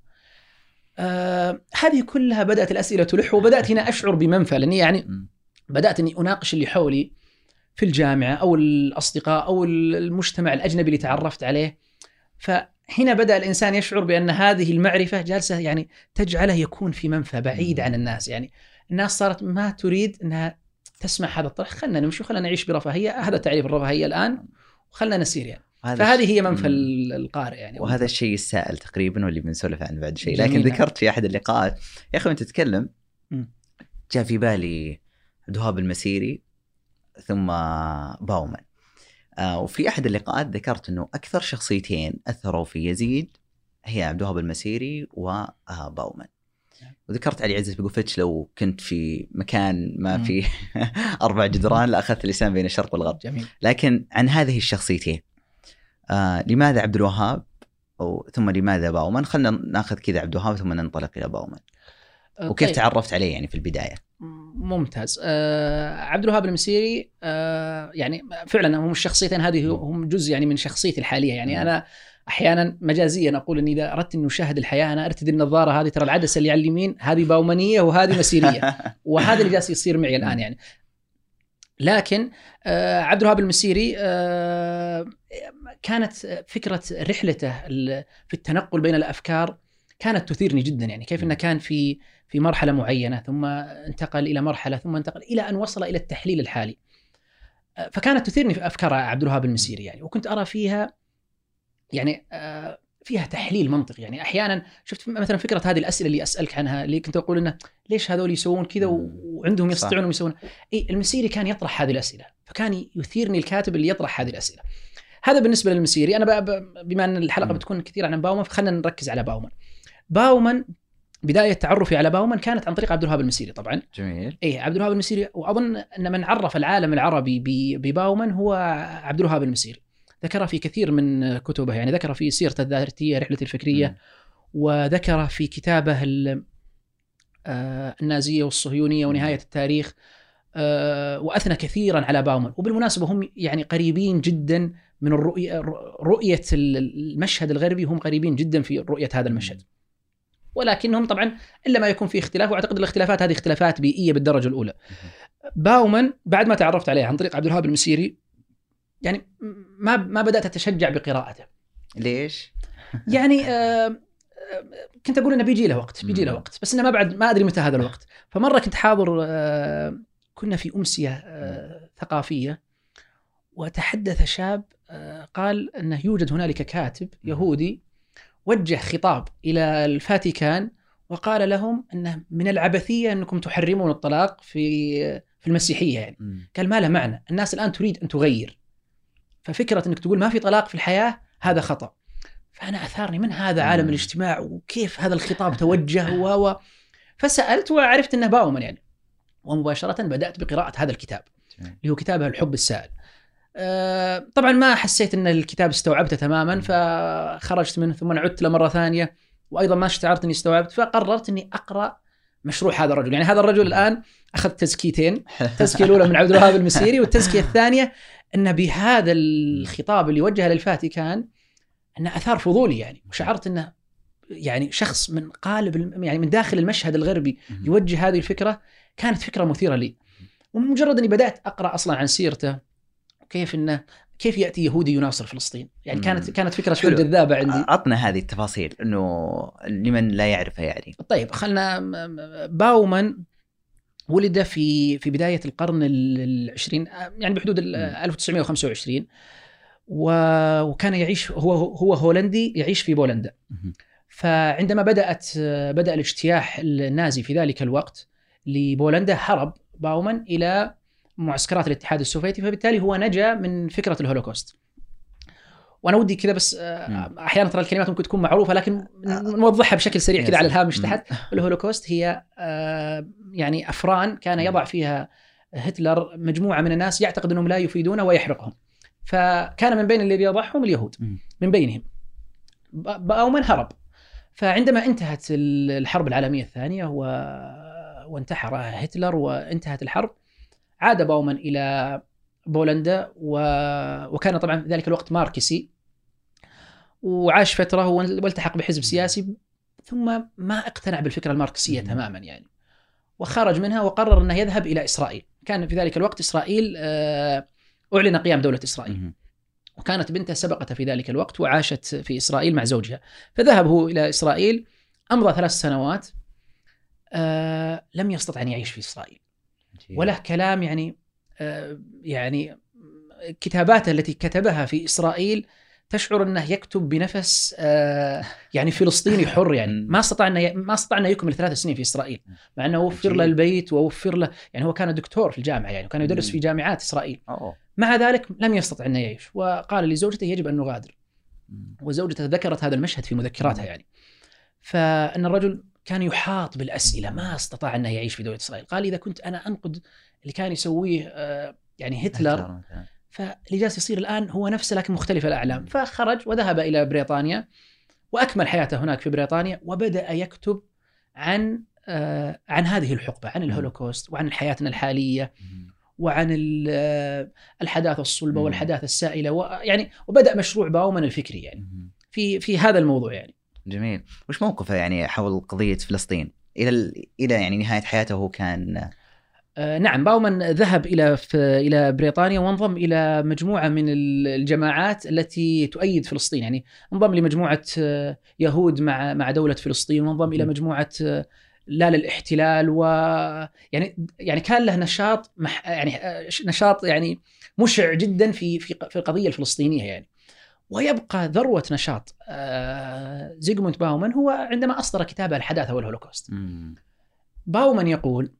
آه هذه كلها بدأت الأسئلة تلح وبدأت هنا أشعر بمنفى لأني يعني بدأت إني أناقش اللي حولي في الجامعة أو الأصدقاء أو المجتمع الأجنبي اللي تعرفت عليه. فهنا بدأ الإنسان يشعر بأن هذه المعرفة جالسة يعني تجعله يكون في منفى بعيد عن الناس. يعني الناس صارت ما تريد أنها تسمع هذا الطرح. خلينا نمشي وخلينا نعيش برفاهية. هذا تعريف الرفاهية الآن. وخلنا نسير يعني. فهذه هي منفى القارئ يعني. وهذا الشيء السائل تقريبا واللي بنسولف عنه بعد شيء. لكن ذكرت في أحد اللقاءات. يا أخي وأنت تتكلم جاء في بالي عبد الوهاب المسيري. ثم باومان آه وفي أحد اللقاءات ذكرت إنه أكثر شخصيتين أثروا في يزيد هي عبد الوهاب المسيري وباومان نعم. وذكرت علي عزت بقوفتش لو كنت في مكان ما في أربع جدران لأخذت اللسان بين الشرق والغرب. جميل. لكن عن هذه الشخصيتين آه لماذا عبد الوهاب ثم لماذا باومان خلينا ناخذ كذا عبد الوهاب ثم ننطلق إلى باومان آه، وكيف طيب. تعرفت عليه يعني في البداية؟ ممتاز. آه عبد الوهاب المسيري آه يعني فعلا هم الشخصيتين هذه هم جزء يعني من شخصيتي الحالية. يعني أنا أحيانا مجازيا أقول اني إذا أردت اني أشاهد الحياة أنا أرتدي النظارة هذه ترى العدسة اللي على اليمين هذه باومانية وهذه مسيرية. وهذا اللي جالس يصير معي الآن يعني. لكن آه عبد الوهاب المسيري آه كانت فكرة رحلته في التنقل بين الأفكار كانت تثيرني جدا يعني. كيف إنه كان في في مرحلة معينة ثم انتقل إلى مرحلة ثم انتقل إلى أن وصل إلى التحليل الحالي. فكانت تثيرني في أفكار عبد الوهاب المسيري يعني وكنت أرى فيها يعني آه، فيها تحليل منطقي يعني. أحيانا شفت مثلا فكرة هذه الأسئلة اللي أسألك عنها اللي كنت أقول إنه ليش هذول يسوون كذا وعندهم يستطيعون يسوون؟ إي المسيري كان يطرح هذه الأسئلة فكان يثيرني الكاتب اللي يطرح هذه الأسئلة. هذا بالنسبة للمسيري. أنا بما أن الحلقة بتكون كثير عن باومان فخلينا نركز على باومان باومان بداية تعرفي على باومان كانت عن طريق عبد الوهاب المسيري طبعا. جميل. اي عبد الوهاب المسيري وأظن إن من عرف العالم العربي بباومان هو عبد الوهاب المسيري. ذكر في كثير من كتبه يعني ذكر في سيرته الذاتية رحلة الفكرية م. وذكر في كتابه آه، النازية والصهيونية ونهاية التاريخ آه، وأثنى كثيرا على باومن. وبالمناسبة هم يعني قريبين جدا من الرؤية رؤية المشهد الغربي هم قريبين جدا في رؤية هذا المشهد. ولكنهم طبعا إلا ما يكون في اختلاف وأعتقد الاختلافات هذه اختلافات بيئية بالدرجة الأولى. باومن بعد ما تعرفت عليه عن طريق عبد الوهاب المسيري يعني ما ما بدأت أتشجع بقراءته. ليش؟ يعني آه كنت أقول إنه بيجي له وقت بيجي له وقت بس إنه ما بعد ما أدري متى هذا الوقت. فمرة كنت حاضر آه كنا في أمسية آه ثقافية وتحدث شاب آه قال إنه يوجد هنالك كاتب يهودي وجه خطاب إلى الفاتيكان وقال لهم انه من العبثية أنكم تحرمون الطلاق في في المسيحية يعني. قال ما له معنى؟ الناس الآن تريد أن تغير. ففكرة أنك تقول ما في طلاق في الحياة هذا خطأ. فأنا أثارني من هذا عالم الاجتماع وكيف هذا الخطاب توجه و فسألت وعرفت إنه باومن يعني. ومباشرة بدأت بقراءة هذا الكتاب اللي هو كتابه الحب السائل. طبعا ما حسيت إن الكتاب استوعبته تماما فخرجت منه ثم عدت له مرة ثانية وأيضا ما شعرت إني استوعبت فقررت إني أقرأ مشروع هذا الرجل. يعني هذا الرجل الآن أخذ تزكيتين التزكيه الأولى من عبد الوهاب المسيري والتزكية الثانية انه بهذا الخطاب اللي وجهه للفاتيكان انه أثار فضولي يعني وشعرت إنه يعني شخص من قالب يعني من داخل المشهد الغربي يوجه هذه الفكرة كانت فكرة مثيرة لي. ومجرد إني بدأت أقرأ أصلا عن سيرته وكيف إنه كيف يأتي يهودي يناصر فلسطين؟ يعني كانت كانت فكرة شوي جذابة عندي. عطنا هذه التفاصيل إنه لمن لا يعرفها يعني. طيب خلنا باومان ولد في في بداية القرن العشرين يعني بحدود 1925 وكان يعيش هو هو بولندي يعيش في بولندا. فعندما بدأت بدأ الاجتياح النازي في ذلك الوقت لبولندا هرب باومان إلى معسكرات الاتحاد السوفيتي فبالتالي هو نجا من فكرة الهولوكوست. وأنا ودي كذا بس أحيانا ترى الكلمات ممكن تكون معروفة لكن نوضحها بشكل سريع كذا على الهامش تحت. الهولوكوست هي يعني أفران كان يضع فيها هتلر مجموعة من الناس يعتقد أنهم لا يفيدونه ويحرقهم. فكان من بين اللي بيضعهم اليهود من بينهم. باومن هرب. فعندما انتهت الحرب العالمية الثانية. وانتحر هتلر وانتهت الحرب عاد باومن إلى بولندا و... وكان طبعا في ذلك الوقت ماركسي. وعاش فترة والتحق بحزب سياسي ثم ما اقتنع بالفكرة الماركسية تماما يعني. وخرج منها وقرر أنه يذهب إلى إسرائيل. كان في ذلك الوقت إسرائيل آه أعلن قيام دولة إسرائيل. وكانت بنته سبقته في ذلك الوقت وعاشت في إسرائيل مع زوجها. فذهب هو إلى إسرائيل أمضى ثلاث سنوات آه لم يستطع أن يعيش في إسرائيل. وله كلام يعني آه يعني كتاباته التي كتبها في إسرائيل تشعر أنه يكتب بنفس آه يعني فلسطيني حر يعني. ما استطاع أنه ما استطاع أنه يكمل ثلاث سنين في إسرائيل مع أنه وفر له البيت ووفر له يعني هو كان دكتور في الجامعة يعني وكان يدرس في جامعات إسرائيل. مع ذلك لم يستطع انه يعيش وقال لزوجته يجب أن نغادر. وزوجته ذكرت هذا المشهد في مذكراتها يعني. فأن الرجل كان يحاط بالأسئلة ما استطاع أنه يعيش في دولة إسرائيل. قال إذا كنت أنا أنقد اللي كان يسويه آه يعني هتلر فاللي جالس يصير الآن هو نفسه لكن مختلف الأعلام. فخرج وذهب إلى بريطانيا وأكمل حياته هناك في بريطانيا وبدأ يكتب عن آه عن هذه الحقبة عن الهولوكوست وعن حياتنا الحالية وعن الحداثة الصلبة والحداثة السائلة ويعني وبدأ مشروع باومن الفكري يعني. في في هذا الموضوع يعني. جميل. وش موقفه يعني حول قضية فلسطين؟ إلى إلى يعني نهاية حياته هو كان آه نعم باومن ذهب إلى إلى بريطانيا وانضم إلى مجموعة من الجماعات التي تؤيد فلسطين. يعني انضم لمجموعة يهود مع مع دولة فلسطين وانضم إلى مجموعة لا للاحتلال و يعني يعني كان له نشاط مح... يعني نشاط يعني مشع جدا في في في القضية الفلسطينية يعني. ويبقى ذروة نشاط. زيغموند باومن هو عندما أصدر كتابه الحداثة والهولوكوست. باومن يقول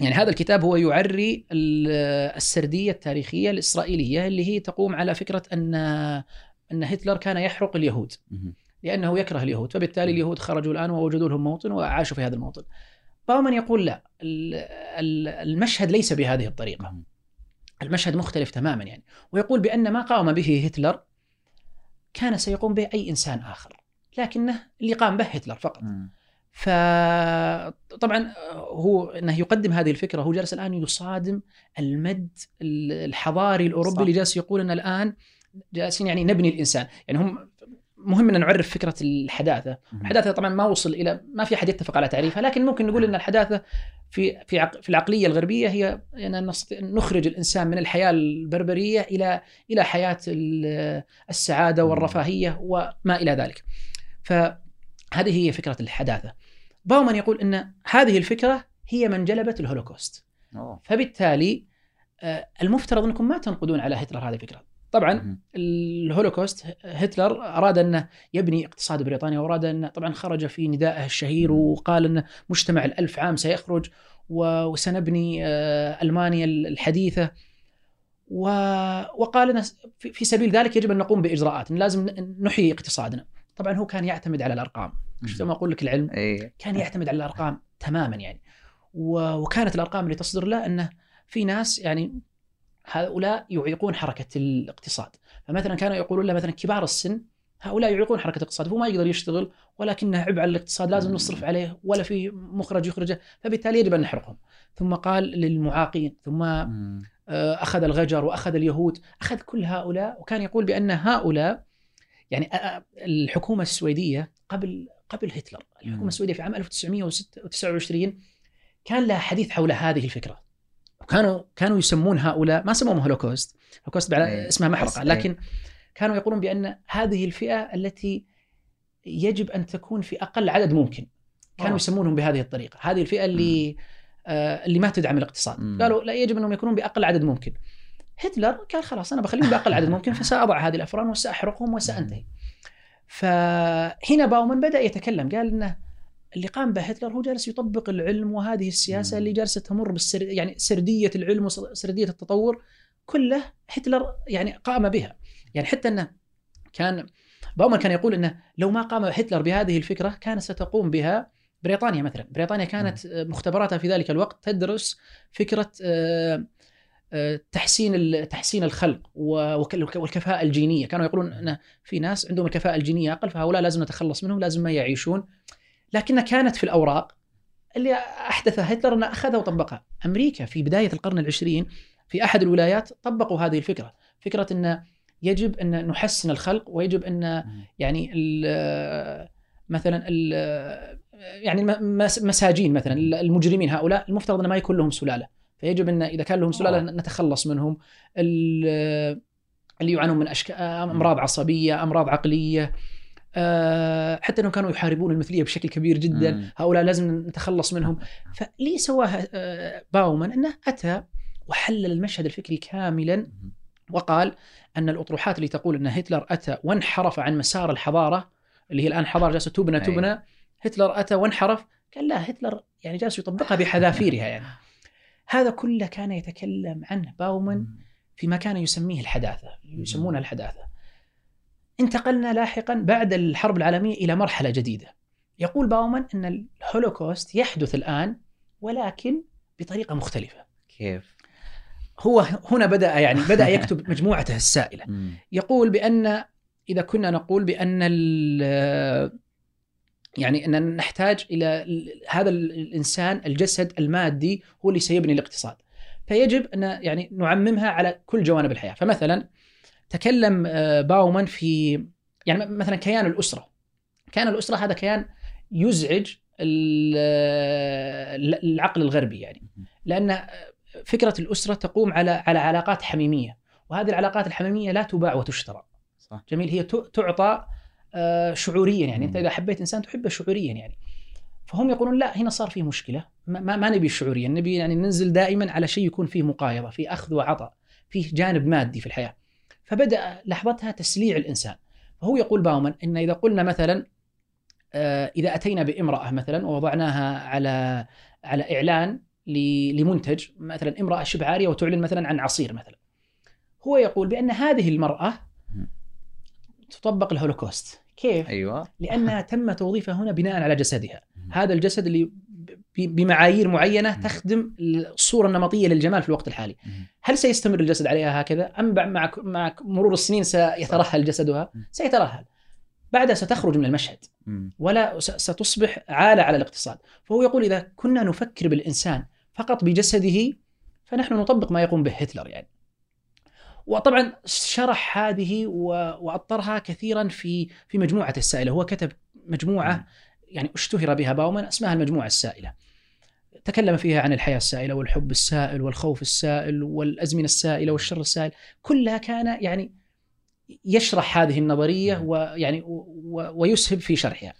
يعني هذا الكتاب هو يعري السردية التاريخية الإسرائيلية اللي هي تقوم على فكرة ان أن هتلر كان يحرق اليهود. لأنه يكره اليهود فبالتالي اليهود خرجوا الآن ووجدوا لهم موطن وعاشوا في هذا الموطن. باومان يقول لا المشهد ليس بهذه الطريقة. المشهد مختلف تماما يعني. ويقول بأن ما قام به هتلر كان سيقوم به اي إنسان آخر. لكنه اللي قام به هتلر فقط. فطبعا هو إنه يقدم هذه الفكرة. هو جالس الآن يصادم المد الحضاري الأوروبي صح. اللي جالس يقول ان الآن جالسين يعني نبني الإنسان. يعني هم مهم إن نعرف فكرة الحداثة الحداثة طبعا ما وصل إلى ما في أحد يتفق على تعريفها لكن ممكن نقول إن الحداثة في في عق- في العقلية الغربية هي إن نخرج الإنسان من الحياة البربرية إلى إلى حياة ال- السعادة. والرفاهية وما إلى ذلك. فهذه هي فكرة الحداثة. باومان يقول إن هذه الفكرة هي من جلبت الهولوكوست. أوه. فبالتالي آه، المفترض إنكم ما تنقدون على هتلر هذه الفكرة. طبعا. الهولوكوست هتلر أراد انه يبني اقتصاد بريطانيا وأراد أن طبعا خرج في ندائه الشهير وقال أن مجتمع الألف عام سيخرج وسنبني آه، ألمانيا الحديثة. وقال أن في سبيل ذلك يجب أن نقوم بإجراءات لازم نحيي اقتصادنا. طبعا هو كان يعتمد على الأرقام. شفت ما أقول لك العلم؟ اي كان يعتمد على الأرقام تماما يعني. وكانت الأرقام اللي تصدر له انه في ناس يعني هؤلاء يعيقون حركة الاقتصاد فمثلا كانوا يقولون له مثلا كبار السن هؤلاء يعيقون حركة الاقتصاد هو ما يقدر يشتغل ولكنه عبء على الاقتصاد لازم. نصرف عليه ولا في مخرج يخرجه فبالتالي يجب أن نحرقهم ثم قال للمعاقين ثم. آه، أخذ الغجر وأخذ اليهود أخذ كل هؤلاء وكان يقول بأن هؤلاء يعني آه، آه، الحكومة السويدية قبل قبل هتلر. الحكومة السويدية في عام 1929 كان لها حديث حول هذه الفكرة وكانوا كانوا يسمون هؤلاء ما سموهم هولوكوست هولوكوست إيه. اسمها محرقة إيه. لكن كانوا يقولون بأن هذه الفئة التي يجب أن تكون في أقل عدد ممكن كانوا أوه. يسمونهم بهذه الطريقة هذه الفئة اللي آه اللي ما تدعم الاقتصاد مم. قالوا لا يجب أنهم يكونون بأقل عدد ممكن هتلر قال خلاص أنا بخليهم بأقل عدد ممكن فسأضع هذه الأفران وسأحرقهم وسأنتهي فهنا باومان بدأ يتكلم قال إنه اللي قام به هتلر هو جالس يطبق العلم وهذه السياسة مم. اللي جالسة تمر بالسر يعني سردية العلم وسرديه التطور كله هتلر يعني قام بها. يعني حتى إنه كان باومان كان يقول إنه لو ما قام هتلر بهذه الفكرة كانت ستقوم بها بريطانيا مثلا. بريطانيا كانت مختبراتها في ذلك الوقت تدرس فكرة آه، آه، تحسين تحسين الخلق والكفاءة الجينية. كانوا يقولون إن في ناس عندهم الكفاءة الجينية أقل فهؤلاء لازم نتخلص منهم لازم ما يعيشون. لكنها كانت في الأوراق اللي أحدثها هتلر أنه أخذها وطبقها. أمريكا في بداية القرن العشرين في أحد الولايات طبقوا هذه الفكرة. فكرة أن يجب أن نحسن الخلق ويجب أن. يعني ال- مثلا ال- يعني الم- مس- مساجين مثلا المجرمين هؤلاء المفترض ان ما يكون لهم سلالة. فيجب أن إذا كان لهم سلالة. نتخلص منهم. ال- اللي يعانون من أشك... أمراض عصبية أمراض عقلية. حتى انهم كانوا يحاربون المثلية بشكل كبير جدا. مم. هؤلاء لازم نتخلص منهم. فلي سواها آه، باومان إنه أتى وحلل المشهد الفكري كاملا. وقال أن الأطروحات اللي تقول إن هتلر أتى وانحرف عن مسار الحضارة اللي هي الآن حضارة جالسة تبنى أي. تبنى هتلر أتى وانحرف. قال لا هتلر يعني جالس يطبقها بحذافيرها يعني. هذا كله كان يتكلم عنه باومان فيما كان يسميه الحداثة يسمونها الحداثة. انتقلنا لاحقا بعد الحرب العالمية إلى مرحلة جديدة. يقول باومان إن الهولوكوست يحدث الآن ولكن بطريقة مختلفة. كيف؟ هو هنا بدأ يعني بدأ يكتب مجموعته السائلة. مم. يقول بأن إذا كنا نقول ال- يعني ان نحتاج ال- هذا ال- الإنسان الجسد المادي هو اللي سيبني الاقتصاد. فيجب أن يعني نعممها على كل جوانب الحياة. فمثلا تكلم آه، باومان في يعني مثلا كيان الأسرة. كيان الأسرة هذا كيان يزعج ال- العقل الغربي يعني. لأن فكرة الأسرة تقوم على على علاقات حميمية. وهذه العلاقات الحميمية لا تباع وتشترى. صح. جميل. هي تعطى آه، شعوريا يعني. أنت. إذا حبيت إنسان تحبه شعوريا يعني. فهم يقولون لا هنا صار في مشكلة. ما, ما, نبي الشعوريا نبي يعني ننزل دائما على شيء يكون فيه مقايضة في أخذ وعطاء فيه جانب مادي في الحياة. فبدأ لحظتها تسليع الإنسان فهو يقول باومان إن إذا قلنا مثلا آه، إذا أتينا بامرأة مثلا ووضعناها على على إعلان ل- لمنتج مثلا امرأة شبه عاريه وتعلن مثلا عن عصير مثلا هو يقول بأن هذه المرأة مم. تطبق الهولوكوست كيف؟ أيوه لأنها تم توظيفها هنا بناء على جسدها. هذا الجسد اللي بمعايير معينة. تخدم الصورة النمطية للجمال في الوقت الحالي. هل سيستمر الجسد عليها هكذا؟ أم مع مع مرور السنين سيترهل جسدها. سيترهل. بعدها ستخرج من المشهد. ولا ستصبح عالة على الاقتصاد. فهو يقول إذا كنا نفكر بالإنسان فقط بجسده فنحن نطبق ما يقوم به هتلر يعني. وطبعا شرح هذه و- وأطرها كثيرا في في مجموعة السائلة. هو كتب مجموعة يعني اشتهر بها باومان اسمها المجموعة السائلة. تكلم فيها عن الحياة السائلة والحب السائل والخوف السائل والأزمنة السائلة والشر السائل. كلها كان يعني يشرح هذه النظرية ويعني ويسهب في شرحها.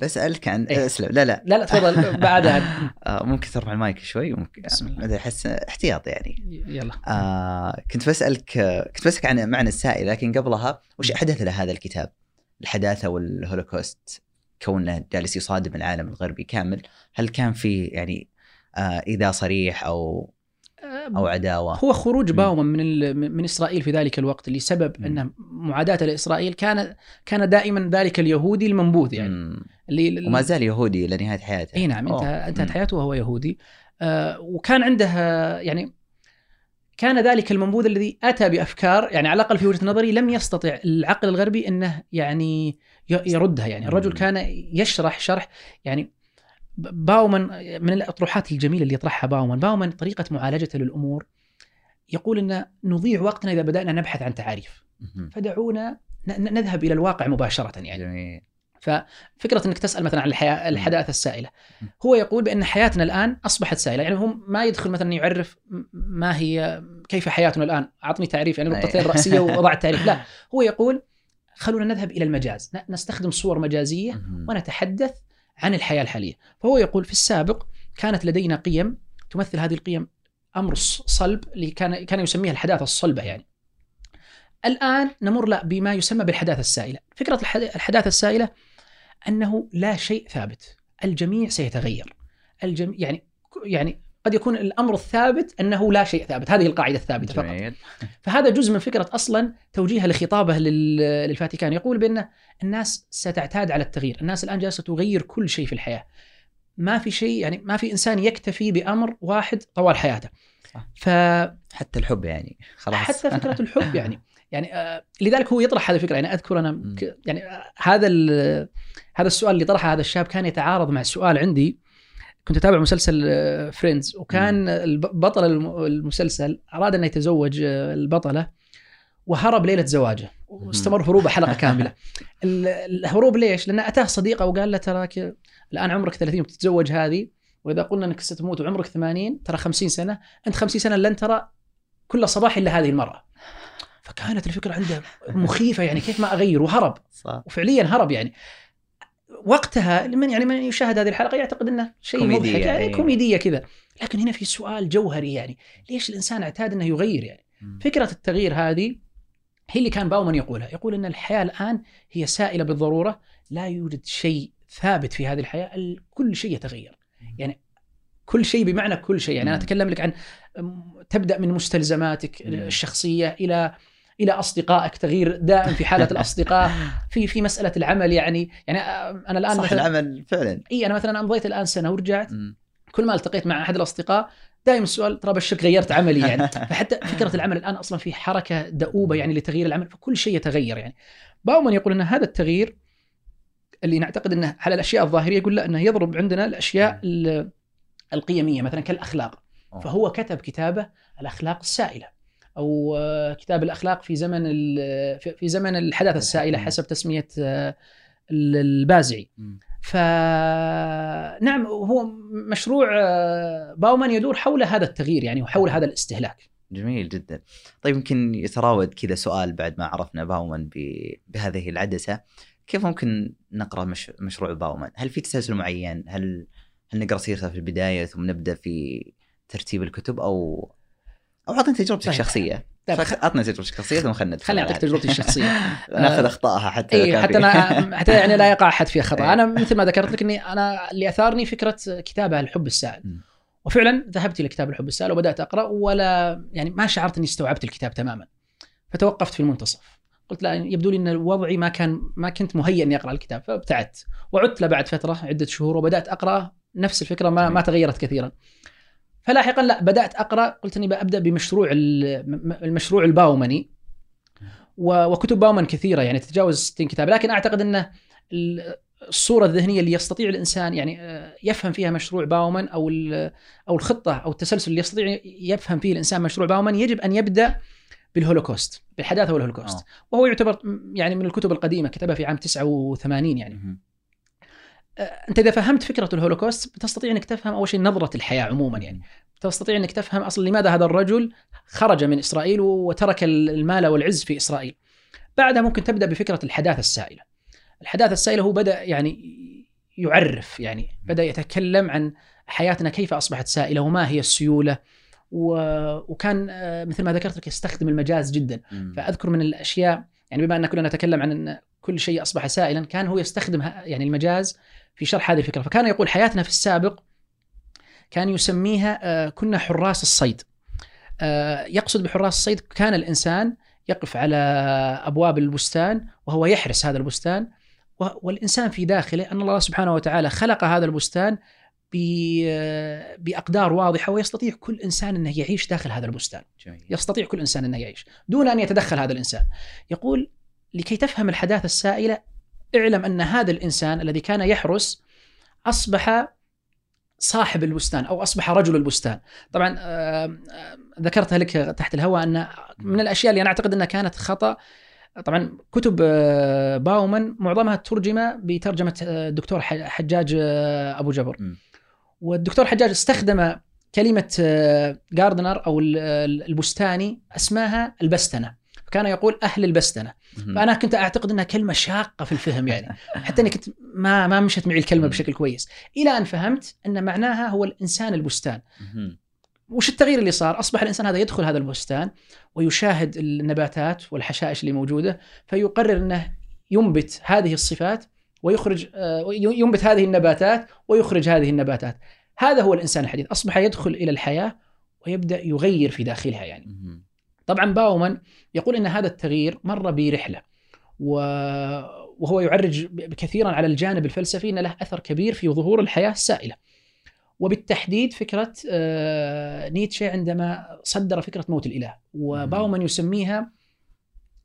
بسألك عن إيه. أسلم. لا لا. لا لا تفضل. بعدها. آه ممكن ترفع المايك شوي؟ ممكن. مثلا أحس احتياط يعني. يلا. آه كنت بسألك آه، كنت بسألك عن معنى السائل لكن قبلها وش أحدث له هذا الكتاب؟ الحداثة والهولوكوست. كونه جالس يصادم العالم الغربي كامل هل كان في يعني آه إيذاء صريح أو أو عداوة؟ هو خروج. باومان من من إسرائيل في ذلك الوقت لسبب مم. أن معاداته لإسرائيل كان كان دائما ذلك اليهودي المنبوذ يعني. اللي وما زال يهودي إلى نهاية حياته إي نعم انتهت. حياته وهو يهودي آه وكان عنده آه، يعني كان ذلك المنبوذ الذي أتى بأفكار يعني على الأقل في وجهة نظري لم يستطع العقل الغربي إنه يعني يردها. يعني الرجل. كان يشرح شرح يعني باومان من الأطروحات الجميلة اللي يطرحها باومان باومان طريقة معالجته للأمور يقول إن نضيع وقتنا إذا بدأنا نبحث عن تعاريف. فدعونا نذهب إلى الواقع مباشرة يعني. جميل. ففكرة إنك تسأل مثلا عن الحياة الحداثة السائلة. هو يقول بأن حياتنا الآن أصبحت سائلة. يعني هو ما يدخل مثلا يعرف ما هي كيف حياتنا الآن. أعطني تعريف يعني نقطتين. راسيه وضع التعريف. لا هو يقول خلونا نذهب إلى المجاز. نستخدم صور مجازية. ونتحدث عن الحياة الحالية. فهو يقول في السابق كانت لدينا قيم تمثل هذه القيم أمر صلب اللي كان كان يسميها الحداثة الصلبة يعني. الآن نمر لا بما يسمى بالحداثة السائلة. فكرة الحد- الحداثة السائلة أنه لا شيء ثابت. الجميع سيتغير. الجميع يعني يعني قد يكون الأمر الثابت أنه لا شيء ثابت. هذه القاعدة الثابتة فقط. جميل. فهذا جزء من فكرة أصلا توجيهه لخطابه لل- للفاتيكان. يقول بان الناس ستعتاد على التغيير، الناس الآن جالسة تغير كل شيء في الحياة. ما في شيء يعني ما في إنسان يكتفي بأمر واحد طوال حياته. فحتى حتى الحب يعني. خلاص. فكرة الحب يعني. يعني آه، لذلك هو يطرح هذه الفكرة. يعني أذكر أنا يعني آه، هذا هذا السؤال اللي طرحه هذا الشاب كان يتعارض مع سؤال عندي. كنت أتابع مسلسل فريندز وكان الب- بطل الم- المسلسل أراد أن يتزوج آه، البطلة وهرب ليلة زواجه واستمر هروبه حلقة كاملة. ال- الهروب ليش؟ لأن أتاه صديقة وقال له تراك الآن عمرك 30 وتتزوج هذه وإذا قلنا إنك ستموت وعمرك 80 ترى 50 سنة. أنت 50 سنة لن ترى كل صباح إلا هذه المرأة. فكانت الفكرة عنده مخيفة يعني كيف ما أغير وهرب. صح. وفعليا هرب يعني. وقتها لمن يعني من يشاهد هذه الحلقة يعتقد إنه شيء كوميدية، مضحك يعني إيه. كوميدية كذا. لكن هنا في سؤال جوهري يعني. ليش الإنسان اعتاد إنه يغير يعني. فكرة التغيير هذه هي اللي كان باومان يقولها. يقول إن الحياة الآن هي سائلة بالضرورة لا يوجد شيء ثابت في هذه الحياة ال- كل شيء يتغير. يعني كل شيء بمعنى كل شيء. يعني أنا. أتكلم لك عن تبدأ من مستلزماتك. الشخصية إلى إلى أصدقائك تغيير دائم في حالة الأصدقاء في في مسألة العمل يعني يعني آه، أنا الآن صح مثلا العمل فعلا. إي أنا مثلا امضيت الآن سنة ورجعت. كل ما التقيت مع أحد الأصدقاء دائما السؤال ترى بشك غيرت عملي يعني. فحتى فكرة العمل الآن أصلا في حركة دؤوبة يعني لتغيير العمل فكل شيء يتغير يعني. باومان يقول إن هذا التغيير اللي نعتقد إنه على الأشياء الظاهرية يقول لا إنه يضرب عندنا الأشياء ال- القيمية مثلا كالأخلاق. فهو كتب كتابه الأخلاق السائلة. أو آه، كتاب الأخلاق في زمن ال- في- زمن الحداثه السائله حسب تسمية آه، ال- البازعي. فنعم هو مشروع آه، باومان يدور حول هذا التغيير يعني وحول هذا الاستهلاك. جميل جدا. طيب يمكن يتراود كذا سؤال بعد ما عرفنا باومان بهذه العدسة. كيف ممكن نقرأ مش مشروع باومان؟ هل في تسلسل معين؟ هل هل نقرأ سيرته في البداية ثم نبدأ في ترتيب الكتب أو أو اعطنا تجربتك طيب. الشخصيه طيب، خ- اعطنا تجربتك الشخصية ثم خلينا ندخل خليني أعطيك. تجربتي الشخصية. ناخذ اخطائها حتى كان حتى أنا حتى يعني لا يقع أحد فيها خطأ. إيه. أنا مثل ما ذكرت لك إني أنا اللي أثارني فكرة كتابه الحب السائل. وفعلا ذهبت إلى كتاب الحب السائل وبدأت أقرأ ولا يعني ما شعرت إني استوعبت الكتاب تماما. فتوقفت في المنتصف. قلت لا يبدو لي إن وضعي ما كان ما كنت مهيئ إني أقرأ الكتاب. فابتعدت. وعدت له بعد فترة عدة شهور وبدأت أقرأ نفس الفكرة ما ما تغيرت كثيرا. فلاحقا لا بدأت أقرأ. قلت إني ببدا بمشروع المشروع الباومني. وكتب باومان كثيرة يعني تتجاوز 60 كتاب. لكن أعتقد انه ال- الصورة الذهنية اللي يستطيع الإنسان يعني آه، يفهم فيها مشروع باومان أو أو الخطة أو التسلسل اللي يستطيع يفهم فيه الإنسان مشروع باومان يجب أن يبدأ بالهولوكوست بالحداثة والهولوكوست. آه. وهو يعتبر يعني من الكتب القديمة كتبها في عام 89 يعني. أنت إذا فهمت فكرة الهولوكوست بتستطيع إنك تفهم أول شيء نظرة الحياة عموما يعني تستطيع إنك تفهم أصلا لماذا هذا الرجل خرج من إسرائيل وترك المال والعز في إسرائيل. بعدها ممكن تبدأ بفكرة الحداثة السائلة. الحداثة السائلة هو بدأ يعني يعرف يعني بدأ يتكلم عن حياتنا كيف أصبحت سائلة وما هي السيولة و... وكان آه، مثل ما ذكرت لك يستخدم المجاز جدا. فأذكر من الأشياء يعني بما أن كلنا نتكلم عن أن كل شيء أصبح سائلا كان هو يستخدم يعني المجاز في شرح هذه الفكرة. فكان يقول حياتنا في السابق كان يسميها آه، كنا حراس الصيد. آه، يقصد بحراس الصيد كان الإنسان يقف على أبواب البستان وهو يحرس هذا البستان والإنسان في داخله أن الله سبحانه وتعالى خلق هذا البستان آه، بأقدار واضحة ويستطيع كل إنسان أنه يعيش داخل هذا البستان. جميل. يستطيع كل إنسان أنه يعيش دون أن يتدخل هذا الإنسان. يقول لكي تفهم الحداثة السائلة اعلم أن هذا الإنسان الذي كان يحرس أصبح صاحب البستان أو أصبح رجل البستان. طبعا آه، آه، ذكرتها لك تحت الهواء أن من الأشياء اللي أنا أعتقد أنها كانت خطأ طبعا كتب آه، باومان معظمها ترجم بترجمة آه، الدكتور ح- حجاج آه، أبو جبر. والدكتور حجاج استخدم كلمة آه، جاردنر ال- البستاني اسمها البستنة كان يقول أهل البستنة مهم. فأنا كنت أعتقد أنها كلمة شاقة في الفهم يعني حتى أني كنت ما ما مشت معي الكلمة بشكل كويس إلى أن فهمت أن معناها هو الإنسان البستان. وش التغيير اللي صار؟ أصبح الإنسان هذا يدخل هذا البستان ويشاهد النباتات والحشائش اللي موجودة فيقرر أنه ينبت هذه الصفات ويخرج آه، ينبت هذه النباتات ويخرج هذه النباتات. هذا هو الإنسان الحديث، أصبح يدخل إلى الحياة ويبدأ يغير في داخلها يعني. طبعا باومان يقول إن هذا التغيير مر برحلة و... وهو يعرج كثيرا على الجانب الفلسفي إن له أثر كبير في ظهور الحياة السائلة. وبالتحديد فكرة آه، نيتشه عندما صدر فكرة موت الإله. وباومان يسميها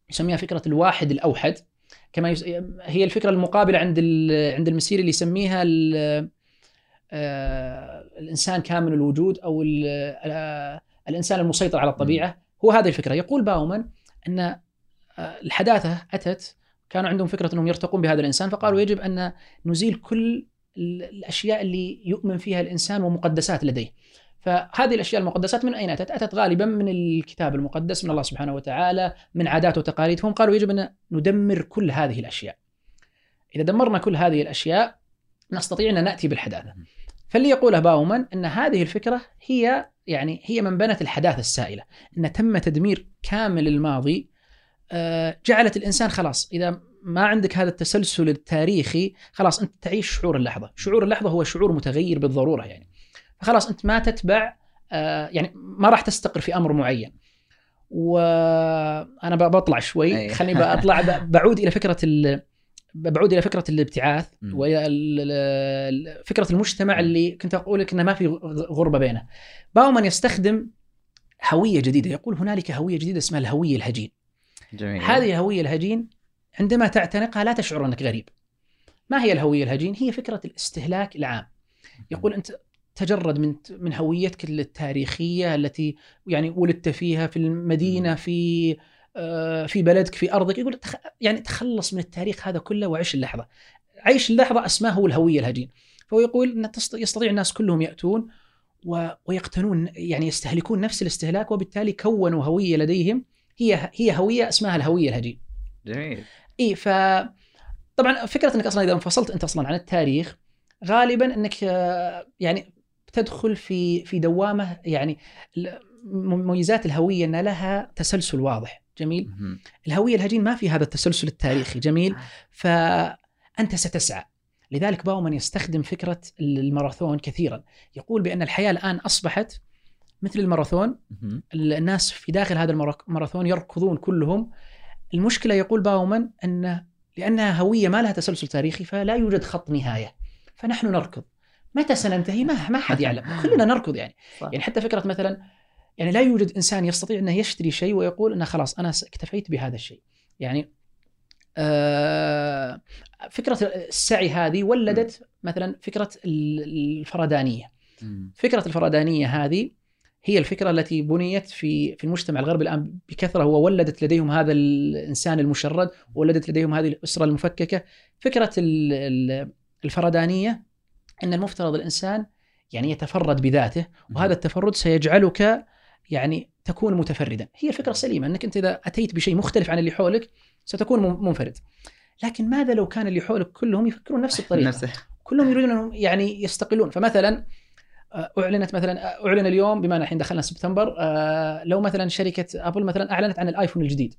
يسميها فكرة الواحد الأوحد. كما يس... هي الفكرة المقابلة عند ال... عند المسيري اللي يسميها ال... آه، الإنسان كامل الوجود أو ال... آه، الإنسان المسيطر على الطبيعة. هو هذه الفكرة يقول باومان أن آه، الحداثة أتت كانوا عندهم فكرة أنهم يرتقون بهذا الإنسان فقالوا يجب أن نزيل كل ال- الأشياء اللي يؤمن فيها الإنسان ومقدسات لديه. فهذه الأشياء المقدسات من أين أتت؟ أتت غالبا من الكتاب المقدس من الله سبحانه وتعالى، من عادات وتقاليد، فهم قالوا يجب أن ندمر كل هذه الأشياء. إذا دمرنا كل هذه الأشياء نستطيع أن نأتي بالحداثة. فاللي يقوله باومان إن هذه الفكرة هي يعني هي من بنت الحداثة السائلة، إن تم تدمير كامل الماضي آه، جعلت الإنسان خلاص إذا ما عندك هذا التسلسل التاريخي خلاص أنت تعيش شعور اللحظة، شعور اللحظة هو شعور متغير بالضرورة يعني. فخلاص أنت ما تتبع آه، يعني ما راح تستقر في أمر معين. وأنا بطلع شوي. خليني بطلع بعود إلى فكرة ال... بعود إلى فكرة الابتعاث ال- فكرة المجتمع اللي كنت أقول لك إنه ما في غربة بينه. باومان يستخدم هوية جديدة، يقول هنالك هوية جديدة اسمها الهوية الهجين. جميل هذه الهويه الهجين عندما تعتنقها لا تشعر أنك غريب. ما هي الهوية الهجين؟ هي فكرة الاستهلاك العام. يقول أنت تجرد من من هويتك التاريخية التي يعني ولدت فيها في المدينة في في بلدك في أرضك يقول تخ... يعني تخلص من التاريخ هذا كله وعيش اللحظة. عيش اللحظة أسماه هو الهوية الهجين. فهو يقول إن يستطيع الناس كلهم يأتون و... ويقتنون يعني يستهلكون نفس الاستهلاك وبالتالي كونوا هوية لديهم هي هي هوية اسمها الهوية الهجين. جميل إي ف طبعا فكرة إنك أصلا إذا انفصلت أنت أصلا عن التاريخ غالبا إنك آه، يعني تدخل في في دوامة يعني مميزات الهوية إن لها تسلسل واضح جميل. الهوية الهجين ما في هذا التسلسل التاريخي جميل. فأنت ستسعى. لذلك باومان يستخدم فكرة الماراثون كثيرا. يقول بأن الحياة الآن أصبحت مثل الماراثون. الناس في داخل هذا الماراثون يركضون كلهم. المشكلة يقول باومان ان لأنها هوية ما لها تسلسل تاريخي فلا يوجد خط نهاية. فنحن نركض. متى سننتهي؟ ما ما حد يعلم. كلنا نركض يعني. صح. يعني حتى فكرة مثلا يعني لا يوجد إنسان يستطيع انه يشتري شيء ويقول انه خلاص أنا اكتفيت بهذا الشيء. يعني آه، فكرة السعي هذه ولدت مثلا فكرة ال- الفردانيه. فكرة الفردانيه هذه هي الفكرة التي بنيت في في المجتمع الغربي الآن بكثرة. وولدت لديهم هذا الإنسان المشرد وولدت لديهم هذه الأسرة المفككة. فكرة ال- ال- الفردانيه إن المفترض الإنسان يعني يتفرد بذاته وهذا التفرد سيجعلك يعني تكون متفردا. هي الفكرة السليمه إنك أنت إذا أتيت بشيء مختلف عن اللي حولك ستكون منفرد. لكن ماذا لو كان اللي حولك كلهم يفكرون نفس الطريقة؟ نفسه. كلهم يريدون أنهم يعني يستقلون. فمثلا آه، أعلنت مثلا آه، أعلن اليوم بما الحين دخلنا سبتمبر آه، لو مثلا شركة أبل مثلا أعلنت عن الآيفون الجديد.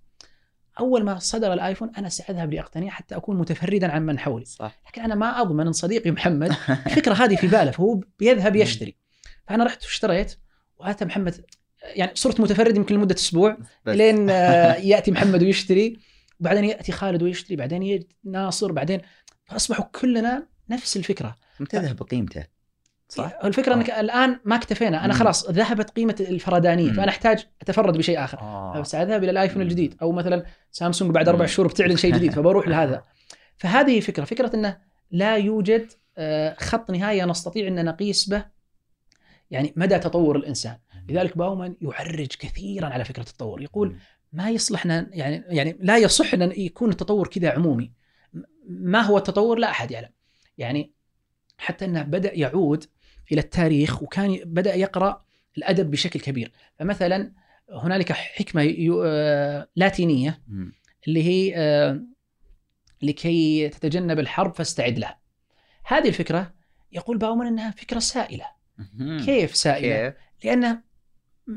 أول ما صدر الآيفون أنا سأذهب لاقتنيه حتى أكون متفردا عن من حولي. صح. لكن أنا ما أضمن إن صديقي محمد الفكرة هذه في باله فهو بيذهب يشتري. فأنا رحت واشتريت واتى محمد يعني صرت متفرد يمكن لمدة أسبوع لين آه، يأتي محمد ويشتري وبعدين يأتي خالد ويشتري بعدين يجي ناصر بعدين فأصبحوا كلنا نفس الفكرة تذهب بقيمته صح؟ الفكرة إنك الآن ما اكتفينا أنا. خلاص ذهبت قيمة الفردانيه. فأنا أحتاج أتفرد بشيء آخر آه. ساذهب إلى الآيفون. الجديد أو مثلا سامسونج بعد أربع. شهور بتعلن شيء جديد فبروح لهذا فهذه فكرة فكرة إنه لا يوجد آه، خط نهايه نستطيع إن نقيس به يعني مدى تطور الإنسان لذلك باومان يعرج كثيرا على فكرة التطور. يقول ما يصلحنا يعني يعني لا يصح إن يكون التطور كذا عمومي. ما هو التطور؟ لا أحد يعلم. يعني حتى إنه بدأ يعود إلى التاريخ وكان بدأ يقرأ الأدب بشكل كبير. فمثلا هنالك حكمة آه، لاتينية. اللي هي آه، لكي تتجنب الحرب فاستعد لها. هذه الفكرة يقول باومان إنها فكرة سائلة. كيف سائلة؟ كيف؟ لأن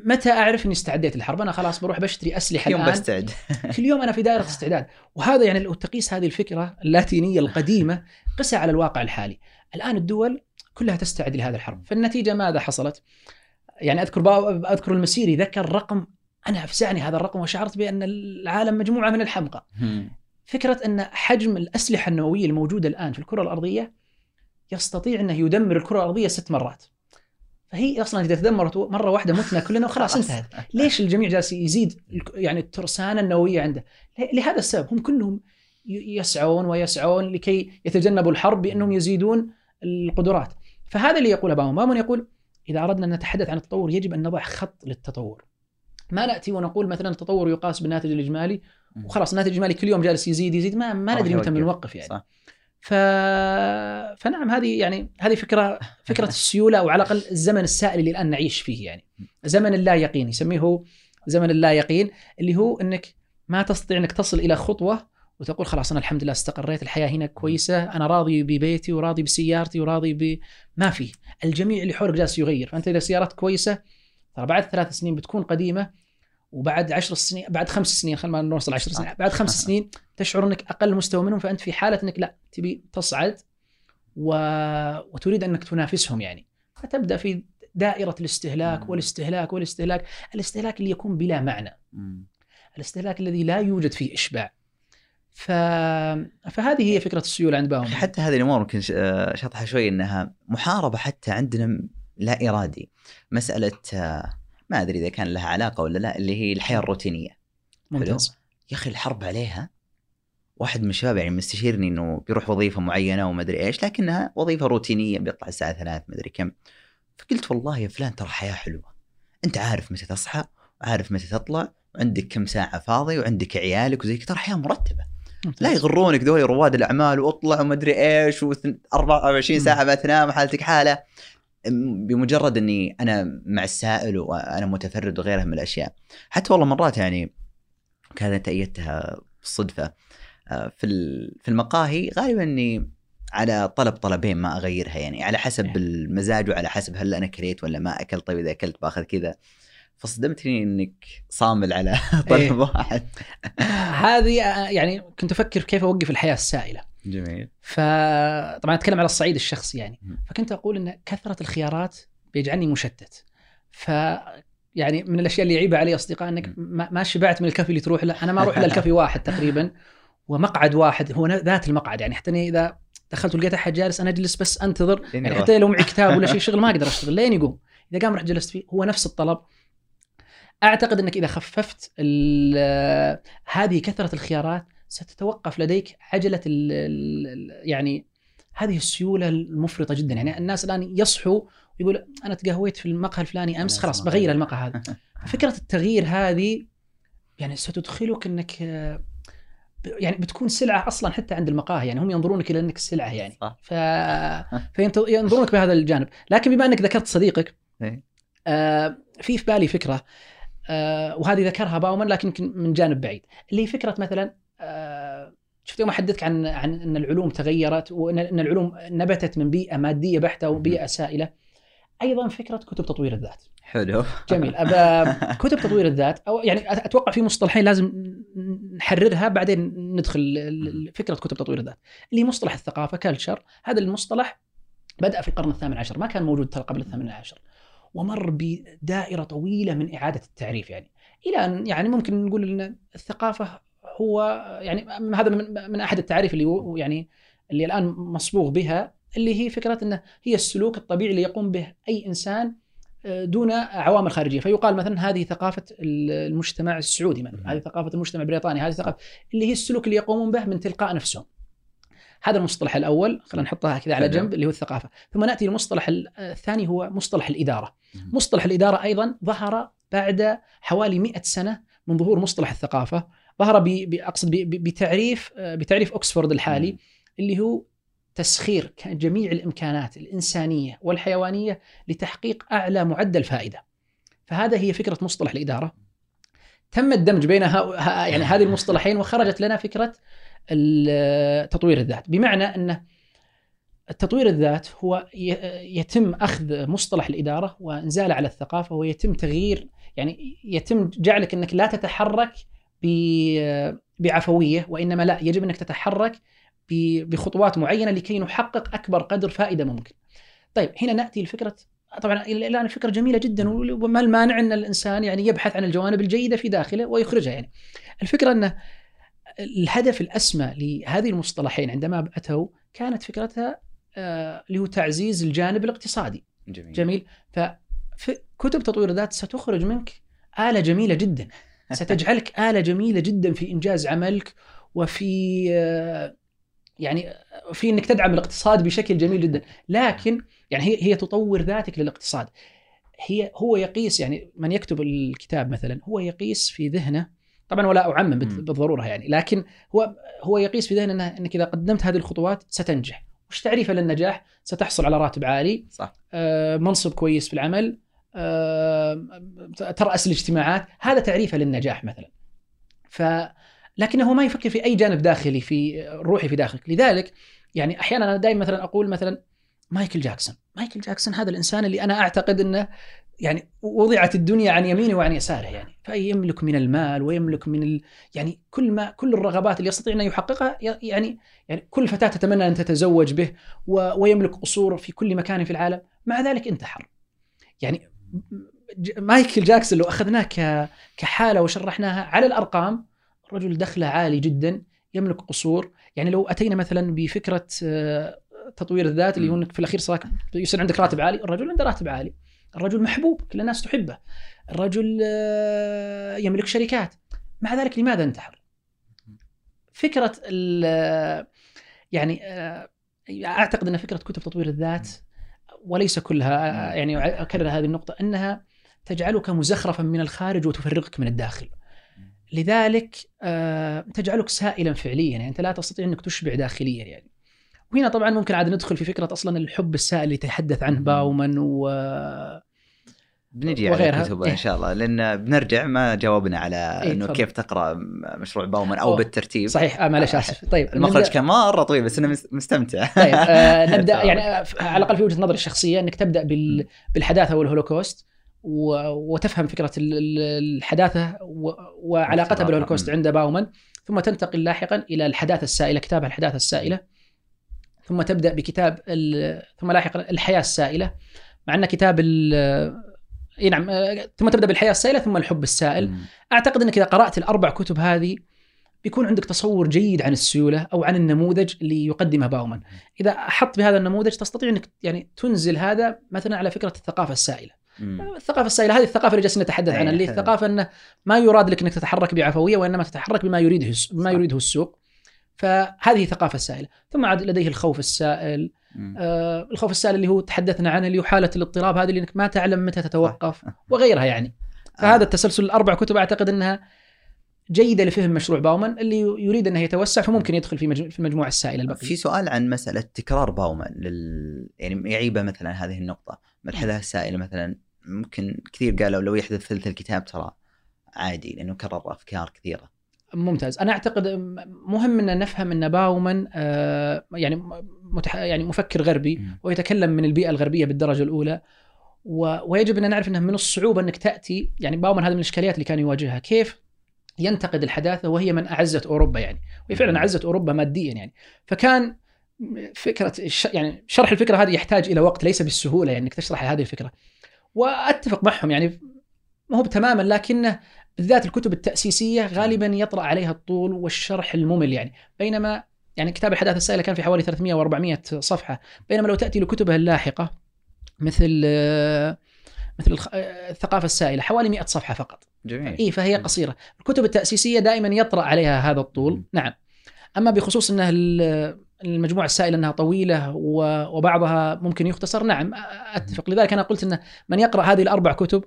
متى أعرف إني استعديت للحرب؟ أنا خلاص بروح بشتري أسلحة يوم الآن. بستعد. كل يوم أنا في دائرة استعداد. وهذا يعني لو تقيس هذه الفكرة اللاتينية القديمة قسها على الواقع الحالي. الآن الدول كلها تستعد لهذا الحرب. فالنتيجة ماذا حصلت؟ يعني أذكر. أذكر المسيري ذكر رقم أنا أفزعني هذا الرقم وشعرت بأن العالم مجموعة من الحمقى. فكرة أن حجم الأسلحة النووية الموجودة الآن في الكرة الأرضية يستطيع انه يدمر الكرة الأرضية ست مرات. فهي أصلا إذا تدمرت مرة واحدة متنا كلنا وخلاص انتهت ليش الجميع جالس يزيد يعني الترسانة النووية عنده؟ لهذا السبب هم كلهم يسعون ويسعون لكي يتجنبوا الحرب بأنهم يزيدون القدرات. فهذا اللي يقوله باومان، باومان يقول إذا أردنا أن نتحدث عن التطور يجب أن نضع خط للتطور. ما نأتي ونقول مثلا التطور يقاس بالناتج الإجمالي وخلاص الناتج الإجمالي كل يوم جالس يزيد يزيد ما ما ندري متى. بنوقف يعني. صح ف... فنعم هذه يعني هذه فكرة فكرة السيولة أو على الأقل الزمن السائل اللي الآن نعيش فيه يعني. زمن اللا يقين يسميه هو زمن اللا يقين اللي هو إنك ما تستطيع إنك تصل إلى خطوة وتقول خلاص أنا الحمد لله استقريت الحياة هنا كويسة أنا راضي ببيتي وراضي بسيارتي وراضي ب ما في. الجميع اللي حولك جالس يغير. فأنت إذا سيارتك كويسة ترى بعد ثلاث سنين بتكون قديمة وبعد عشر سنين بعد خمس سنين خلينا ما نوصل عشر سنين بعد خمس سنين تشعر أنك أقل مستوى منهم فأنت في حالة أنك لا تبي تصعد و... وتريد أنك تنافسهم يعني. فتبدأ في دائرة الاستهلاك. والاستهلاك والاستهلاك. الاستهلاك اللي يكون بلا معنى. الاستهلاك الذي لا يوجد فيه إشباع. ف... فهذه هي فكرة السيولة عند باوم حتى هذه الأمور ممكن ش- آه، شوي إنها محاربة حتى عندنا لا إرادي. مسألة آه، ما أدري إذا كان لها علاقة ولا لا اللي هي الحياة الروتينية. ممتاز. يا أخي الحرب عليها واحد من الشباب يعني مستشيرني إنه بيروح وظيفة معينة وما أدري إيش لكنها وظيفة روتينية بيطلع الساعة 3 ما أدري كم. فقلت والله يا فلان ترى حياة حلوة. أنت عارف متى تصحى وعارف متى تطلع وعندك كم ساعة فاضي وعندك عيالك وزي ترى حياة مرتبة. ممتاز. لا يغرونك ذول رواد الأعمال وأطلع وما أدري إيش و24 مم. ساعة ما تنام حالتك حالة. بمجرد إني أنا مع السائل وأنا متفرد وغيرها من الأشياء. حتى والله مرات يعني كانت أيدتها بالصدفه في ال- في المقاهي غالبا إني على طلب طلبين ما أغيرها يعني على حسب إيه. المزاج وعلى حسب هل أنا كليت ولا ما أكلت. طيب إذا أكلت بأخذ كذا. فصدمتني إنك صامل على طلب إيه. واحد. هذه آه، يعني كنت أفكر كيف أوقف الحياة السائلة. جميل. فطبعا أتكلم على الصعيد الشخصي يعني. فكنت أقول إن كثرة الخيارات بيجعلني مشتت. ف يعني من الأشياء اللي يعيبها علي أصدقاء إنك ما شبعت من الكافي اللي تروح له. أنا ما أروح إلا الكافي واحد تقريبا. ومقعد واحد هو ذات المقعد. يعني حتى إذا دخلت ولقيت أحد جالس أنا أجلس بس أنتظر. يعني. حتى لو معي كتاب ولا شيء شغل ما أقدر أشتغل لين يقوم. إذا قام رحت جلست فيه هو نفس الطلب. أعتقد إنك إذا خففت ال- هذه كثرة الخيارات ستتوقف لديك عجلة ال ال يعني هذه السيولة المفرطة جدا. يعني الناس الآن يصحوا ويقول أنا تقهويت في المقهى الفلاني أمس خلاص بغير. المقهى هذا. فكرة التغيير هذه يعني ستدخلك إنك آه، يعني بتكون سلعة أصلا حتى عند المقاهي يعني هم ينظرونك إلى إنك سلعة يعني. صح. ف فينظرونك بهذا الجانب. لكن بما إنك ذكرت صديقك إيه. آه في في بالي فكرة آه وهذه ذكرها باومان لكن يمكن من جانب بعيد. اللي هي فكرة مثلا آه شفت يوم أحدثك عن عن إن العلوم تغيرت وإن العلوم نبتت من بيئة مادية بحتة وبيئه سائلة. أيضا فكرة كتب تطوير الذات. حلو. جميل. أبا كتب تطوير الذات أو يعني أتوقع في مصطلحين لازم نحررها بعدين ندخل فكره كتب تطوير الذات. اللي مصطلح الثقافة كلتشر هذا المصطلح بدأ في القرن الثامن عشر ما كان موجود قبل الثامن عشر. ومر بدائرة طويلة من إعادة التعريف يعني. إلى أن يعني ممكن نقول إن الثقافة هو يعني هذا من, من أحد التعريف اللي يعني اللي الآن مصبوغ بها اللي هي فكرة إنه هي السلوك الطبيعي اللي يقوم به أي إنسان دون عوامل خارجية. فيقال مثلا هذه ثقافة المجتمع السعودي مثلا هذه ثقافة المجتمع البريطاني هذه ثقافة اللي هي السلوك اللي يقومون به من تلقاء نفسهم. هذا المصطلح الأول خلينا نحطها كذا على. جنب اللي هو الثقافة. ثم نأتي للمصطلح الثاني هو مصطلح الإدارة. مصطلح الإدارة أيضا ظهر بعد حوالي 100 سنة من ظهور مصطلح الثقافة. ظهر أقصد بتعريف بتعريف اوكسفورد الحالي اللي هو تسخير جميع الإمكانات الإنسانية والحيوانية لتحقيق أعلى معدل فائدة. فهذا هي فكرة مصطلح الإدارة. تم الدمج بين يعني هذه المصطلحين وخرجت لنا فكرة تطوير الذات، بمعنى أن التطوير الذات هو يتم أخذ مصطلح الإدارة وإنزاله على الثقافة ويتم تغيير يعني يتم جعلك أنك لا تتحرك بعفوية وإنما لا يجب أنك تتحرك بخطوات معينة لكي نحقق أكبر قدر فائدة ممكن. طيب هنا نأتي لفكرة طبعا إلى الآن الفكرة جميلة جدا وما المانع أن الإنسان يعني يبحث عن الجوانب الجيدة في داخله ويخرجها يعني. الفكرة أن الهدف الأسمى لهذه المصطلحين عندما أتوا كانت فكرتها آه، اللي هو تعزيز الجانب الاقتصادي. جميل جميل فكتب تطوير الذات ستخرج منك آلة جميلة جدا ستجعلك آلة جميلة جدا في إنجاز عملك وفي آه، يعني في إنك تدعم الاقتصاد بشكل جميل جدا. لكن يعني هي هي تطور ذاتك للاقتصاد. هي هو يقيس يعني من يكتب الكتاب مثلا هو يقيس في ذهنه. طبعا ولا أعمم بال- مم. بالضرورة يعني لكن هو هو يقيس في ذهنه إنك إذا قدمت هذه الخطوات ستنجح. وش تعريفه للنجاح؟ ستحصل على راتب عالي. صح. آه، منصب كويس في العمل. آه، ترأس الاجتماعات. هذا تعريفه للنجاح مثلا. ف لكنه ما يفكر في أي جانب داخلي في روحي في داخلك. لذلك يعني أحيانا أنا دائما مثلا أقول مثلا مايكل جاكسون. مايكل جاكسون هذا الإنسان اللي أنا أعتقد إنه يعني وضعت الدنيا عن يمينه وعن يساره يعني. فيملك من المال ويملك من ال... يعني كل ما كل الرغبات اللي يستطيع ان يحققها يعني يعني كل فتاة تتمنى أن تتزوج به و... ويملك قصور في كل مكان في العالم. مع ذلك انتحر. يعني مايكل جاكسون لو أخذناه ك... كحالة وشرحناها على الأرقام رجل دخله عالي جدا يملك قصور. يعني لو أتينا مثلا بفكرة آه، تطوير الذات اللي هو إنك في الأخير صار يصير عندك راتب عالي الرجل عنده راتب عالي. الرجل محبوب كل الناس تحبه. الرجل آه، يملك شركات. مع ذلك لماذا انتحر؟ فكرة ال- يعني آه، أعتقد أن فكرة كتب تطوير الذات وليس كلها آه، يعني أكرر هذه النقطة أنها تجعلك مزخرفا من الخارج وتفرغك من الداخل. لذلك آه، تجعلك سائلا فعليا يعني أنت لا تستطيع أنك تشبع داخليا يعني. وهنا طبعا ممكن عاد ندخل في فكرة أصلا الحب السائل اللي يتحدث عنه باومان و بنجي وغيرها. على كتبه إيه. ان شاء الله لأن بنرجع ما جاوبنا على إيه، إنه. كيف تقرأ مشروع باومن أو أوه. بالترتيب. صحيح. آه معلش آسف. طيب المخرج نبدأ- كان مرة طويل بس أنا مس- مستمتع. طيب آه نبدأ يعني آه، على الأقل في وجهة نظري الشخصية إنك تبدأ بال بالحداثة والهولوكوست. وتفهم فكرة ال- ال- الحداثة وعلاقتها. بالهولوكوست مم. عند باومان ثم تنتقل لاحقا إلى الحداثة السائلة كتابها الحداثة السائلة ثم تبدأ بكتاب ثم لاحقا الحياة السائلة مع أن كتاب إي نعم ثم تبدأ بالحياة السائلة ثم الحب السائل مم. أعتقد أنك إذا قرأت الأربع كتب هذه بيكون عندك تصور جيد عن السيولة أو عن النموذج اللي يقدمه باومان. إذا أحط بهذا النموذج تستطيع أنك يعني تنزل هذا مثلا على فكرة الثقافة السائلة. مم. الثقافة السائلة هذه الثقافة اللي جالسين نتحدث عنها اللي حلو. الثقافة إنه ما يراد لك إنك تتحرك بعفوية وإنما تتحرك بما يريده بما. يريده السوق فهذه الثقافه السائله ثم عاد لديه الخوف السائل. آه الخوف السائل اللي هو تحدثنا عنه اللي هو حالة الاضطراب هذه اللي إنك ما تعلم متى تتوقف وغيرها يعني فهذا التسلسل الأربع كتب أعتقد إنها جيدة لفهم مشروع باومان اللي يريد أنه يتوسع فممكن يدخل في في المجموعة السائلة البقية. في سؤال عن مسألة تكرار باومان لل... يعني يعيبه مثلا هذه النقطة. ملحظة السائلة مثلا ممكن كثير قالوا لو يحدث ثلث الكتاب ترى عادي لأنه كرر أفكار كثيرة. ممتاز. أنا أعتقد مهم أن نفهم أن باومان آه، يعني متح... يعني مفكر غربي ويتكلم من البيئة الغربية بالدرجة الأولى و... ويجب أن نعرف إنه من الصعوبة أنك تأتي يعني باومان هذه من الإشكاليات اللي كان يواجهها. كيف ينتقد الحداثة وهي من أعزت أوروبا يعني. وهي فعلا أعزت أوروبا ماديا يعني. فكان فكرة. يعني شرح الفكرة هذه يحتاج إلى وقت ليس بالسهولة يعني إنك تشرح هذه الفكرة. وأتفق معهم يعني ما هو تماما لكنه بالذات الكتب التأسيسية غالبا يطرأ عليها الطول والشرح الممل يعني. بينما يعني كتاب الحداثة السائلة كان في حوالي 300 و400 صفحة. بينما لو تأتي لكتبه اللاحقة مثل آه، مثل آه، الثقافة السائلة حوالي 100 صفحة فقط. جميل. اي فهي قصيرة. الكتب التأسيسية دائما يطرأ عليها هذا الطول. نعم. أما بخصوص انها ال- المجموعة السائلة إنها طويلة وبعضها ممكن يختصر نعم أتفق. لذلك أنا قلت انه من يقرأ هذه الأربع كتب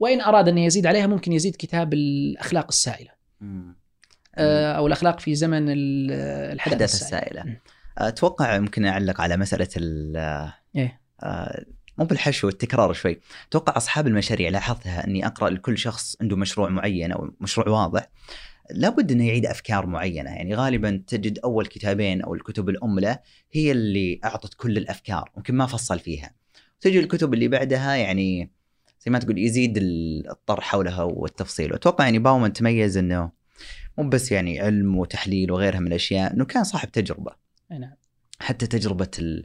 وإن أراد أن يزيد عليها ممكن يزيد كتاب الأخلاق السائلة. آه، أو الأخلاق في زمن ال- الحداثه الحداثة السائلة. السائلة. مم. أتوقع ممكن أعلق على مسألة ال إيه. مو بالحشو التكرار شوي. أتوقع أصحاب المشاريع لاحظتها أني أقرأ لكل شخص عنده مشروع معين أو مشروع واضح. لابد أنه يعيد أفكار معينة. يعني غالبا تجد أول كتابين أو الكتب الام له هي اللي أعطت كل الأفكار ممكن ما فصل فيها. تجي الكتب اللي بعدها يعني زي ما تقول يزيد الطرح حولها والتفصيل. واتوقع يعني باومان تميز أنه مو بس يعني علم وتحليل وغيرها من الأشياء إنه كان صاحب تجربة. نعم. حتى تجربة ال-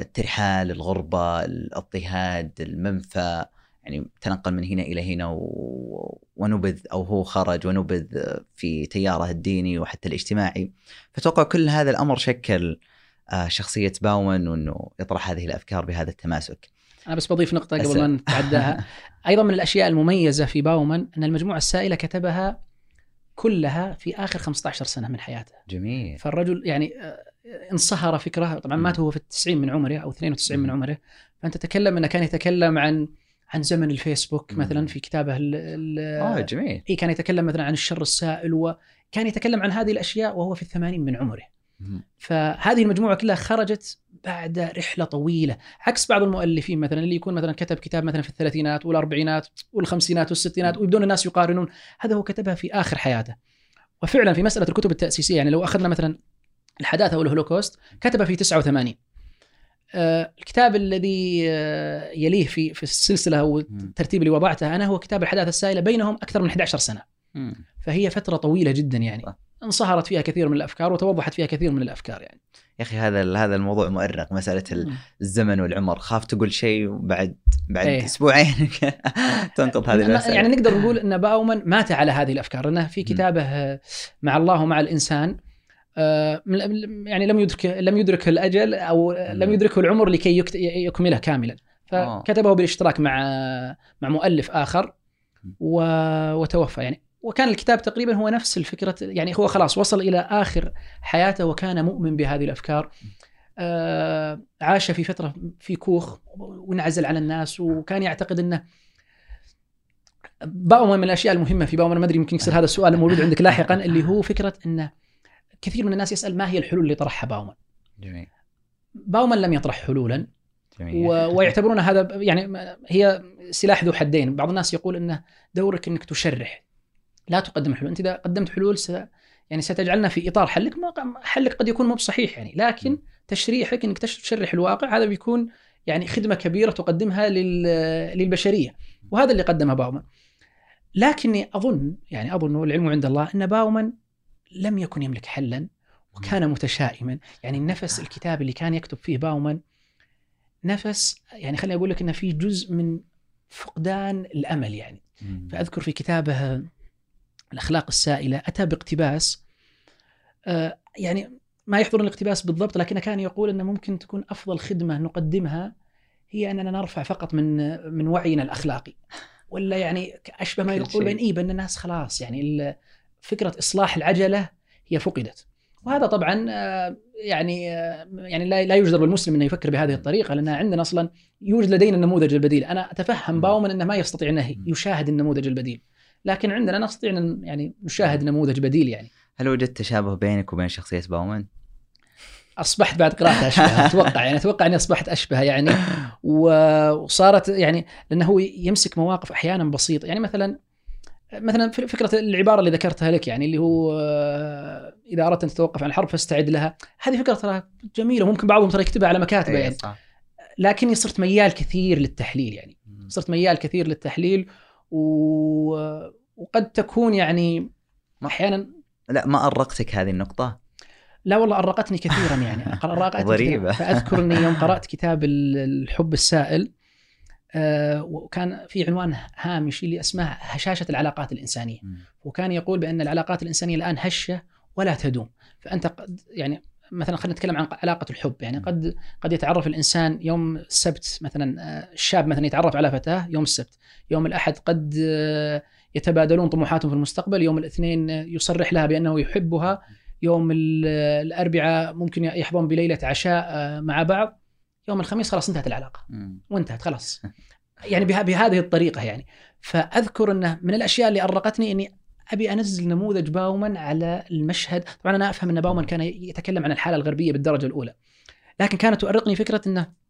الترحال الغربة الاضطهاد المنفى يعني تنقل من هنا إلى هنا و... ونبذ أو هو خرج ونبذ في تياره الديني وحتى الاجتماعي. فأتوقع كل هذا الأمر شكل آه، شخصية باومان وأنه يطرح هذه الأفكار بهذا التماسك. أنا بس بضيف نقطة قبل. ما نتعداها. أيضا من الأشياء المميزة في باومان أن المجموعة السائلة كتبها كلها في آخر 15 سنة من حياته جميل. فالرجل يعني آه، انصهر فكره طبعا مات هو في التسعين من عمره أو 92 من. عمره فأنت تتكلم إنه كان يتكلم عن عن زمن الفيسبوك. مثلا في كتابه ال ال آه جميل اي كان يتكلم مثلا عن الشر السائل وكان يتكلم عن هذه الأشياء وهو في الثمانين من عمره. فهذه المجموعة كلها خرجت بعد رحلة طويلة عكس بعض المؤلفين مثلا اللي يكون مثلا كتب كتاب مثلا في الثلاثينات والأربعينات والخمسينات والستينات ويبدون الناس يقارنون هذا هو كتبها في آخر حياته وفعلا في مسألة الكتب التأسيسية يعني لو أخذنا مثلا الحداثة والهولوكوست كتبها في 89 آه، الكتاب الذي آه، يليه في في السلسلة أو مم. الترتيب اللي وضعته أنا هو كتاب الحداثة السائلة بينهم أكثر من 11 سنة. فهي فترة طويلة جدا يعني. انصهرت فيها كثير من الأفكار وتوضحت فيها كثير من الأفكار يعني يا أخي هذا هذا الموضوع مؤرق مسألة. الزمن والعمر خاف تقول شيء وبعد بعد إيه. أسبوعين تنقض هذه المساله يعني نقدر نقول إن باومان مات على هذه الأفكار لأنه في. كتابه مع الله ومع الإنسان يعني لم يدرك لم يدرك الأجل أو لم. يدركه العمر لكي يكمله كاملا آه. فكتبه بالاشتراك مع مع مؤلف آخر. وتوفى يعني وكان الكتاب تقريبا هو نفس الفكرة يعني هو خلاص وصل إلى آخر حياته وكان مؤمن بهذه الأفكار آه عاش في فترة في كوخ وانعزل عن الناس وكان يعتقد إنه باومان من الأشياء المهمة في باومان ما أدري يمكن يصير هذا السؤال الموجود عندك لاحقا اللي هو فكرة إنه كثير من الناس يسأل ما هي الحلول اللي طرحها باومان جميل. باومان لم يطرح حلولا جميل. و- ويعتبرون هذا يعني هي سلاح ذو حدين. بعض الناس يقول انه دورك إنك تشرح لا تقدم حلول. أنت إذا قدمت حلول س... يعني ستجعلنا في إطار حلك ما حلك قد يكون مو بصحيح يعني. لكن م. تشريحك إنك تش- تشرح الواقع هذا بيكون يعني خدمة كبيرة تقدمها لل... للبشرية وهذا اللي قدمه باومان لكني أظن يعني أظن والعلم عند الله إن باومان لم يكن يملك حلا وكان متشائما. يعني النفس الكتاب اللي كان يكتب فيه باومان نفس يعني خليني أقول لك إنه في جزء من فقدان الأمل يعني. فأذكر في كتابه الأخلاق السائلة أتى باقتباس آه، يعني ما يحضرني الاقتباس بالضبط لكنه كان يقول إنه ممكن تكون أفضل خدمة نقدمها هي أننا نرفع فقط من من وعينا الأخلاقي. ولا يعني اشبه ما يقول. بين اي بان الناس خلاص يعني فكرة إصلاح العجلة هي فقدت. وهذا طبعا آه، يعني آه، يعني لا لا يجدر بالمسلم إنه يفكر بهذه الطريقة لأن عندنا أصلا يوجد لدينا النموذج البديل. أنا أتفهم م. باومن إنه ما يستطيع إنه م. يشاهد النموذج البديل. لكن عندنا نستطيع إن يعني نشاهد نموذج بديل يعني. هل وجدت تشابه بينك وبين شخصية باومن؟ أصبحت بعد قراءته أشبه. أتوقع يعني أتوقع إني أصبحت أشبه يعني. وصارت يعني لأنه هو يمسك مواقف أحيانا بسيطة. يعني مثلا مثلا فكرة العبارة اللي ذكرتها لك يعني اللي هو آه، إذا أردت أن تتوقف عن الحرب فاستعد لها هذه فكرة ترى جميلة ممكن بعضهم ترى يكتبها على مكاتبة إيه، يعني صح لكني صرت ميال كثير للتحليل يعني. صرت ميال كثير للتحليل و... وقد تكون يعني أحيانا لا ما أرقتك هذه النقطة؟ لا والله أرقتني كثيرا يعني أرقتني ضريبة. كثيراً. فأذكر أني يوم قرأت كتاب ال- الحب السائل وكان في عنوان هامشي اللي اسمه هشاشة العلاقات الإنسانية. مم. وكان يقول بأن العلاقات الإنسانية الآن هشة ولا تدوم. فأنت قد يعني مثلا خلينا نتكلم عن علاقة الحب. يعني قد قد يتعرف الإنسان يوم السبت مثلا آه، الشاب مثلا يتعرف على فتاة يوم السبت. يوم الأحد قد آه، يتبادلون طموحاتهم في المستقبل. يوم الاثنين آه، يصرح لها بأنه يحبها. يوم ال- الأربعاء ممكن يحظون بليلة عشاء آه، مع بعض. يوم الخميس خلاص انتهت العلاقة. مم. وانتهت خلاص. يعني بهذه الطريقة يعني. فأذكر أنه من الأشياء اللي أرقتني إني أبي أنزل نموذج باومن على المشهد. طبعا أنا أفهم أن باومن كان يتكلم عن الحالة الغربية بالدرجة الأولى. لكن كانت تؤرقني فكرة أنه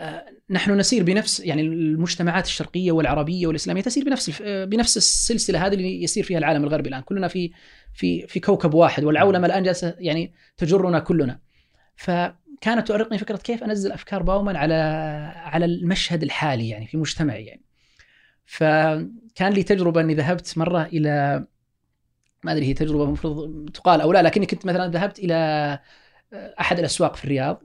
آه، نحن نسير بنفس يعني المجتمعات الشرقية والعربية والإسلامية تسير بنفس آه، بنفس السلسلة هذه اللي يسير فيها العالم الغربي الآن. كلنا في في في كوكب واحد والعولمة الآن جالسة يعني تجرنا كلنا. فكانت تؤرقني فكرة كيف أنزل أفكار باومن على على المشهد الحالي يعني في مجتمعي يعني. فكان لي تجربة أني ذهبت مرة إلى ما أدري هي تجربة المفروض تقال أو لا لكني كنت مثلا ذهبت إلى أحد الأسواق في الرياض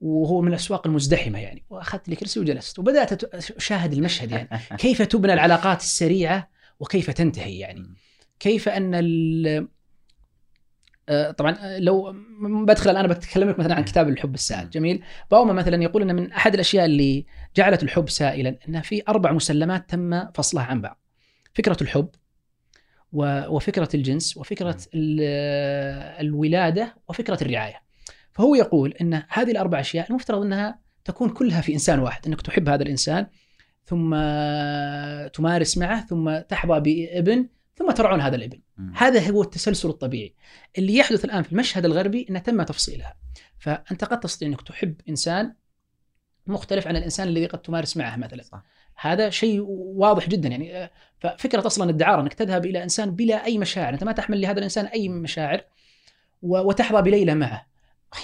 وهو من الأسواق المزدحمة يعني. وأخذت لي كرسي وجلست وبدأت أشاهد المشهد يعني. كيف تبنى العلاقات السريعة وكيف تنتهي يعني. كيف أن آه، طبعا آه، لو بدخل الآن بتكلمك مثلا عن كتاب الحب السائل. جميل. باوما مثلا يقول إن من أحد الأشياء اللي جعلت الحب سائلا ان في أربع مسلمات تم فصلها عن بعض. فكرة الحب وفكرة الجنس وفكرة ال- آه، الولادة وفكرة الرعاية. فهو يقول إن هذه الأربع أشياء المفترض إنها تكون كلها في إنسان واحد إنك تحب هذا الإنسان ثم تمارس معه ثم تحظى بابن ثم ترعون هذا الابن مم. هذا هو التسلسل الطبيعي. اللي يحدث الآن في المشهد الغربي إنه تم تفصيلها. فأنت قد تستطيع إنك تحب إنسان مختلف عن الإنسان الذي قد تمارس معه مثلا. صح. هذا شيء واضح جدا يعني. ففكرة أصلا الدعارة إنك تذهب إلى إنسان بلا أي مشاعر. أنت ما تحمل لهذا الإنسان أي مشاعر وتحظى بليلة معه.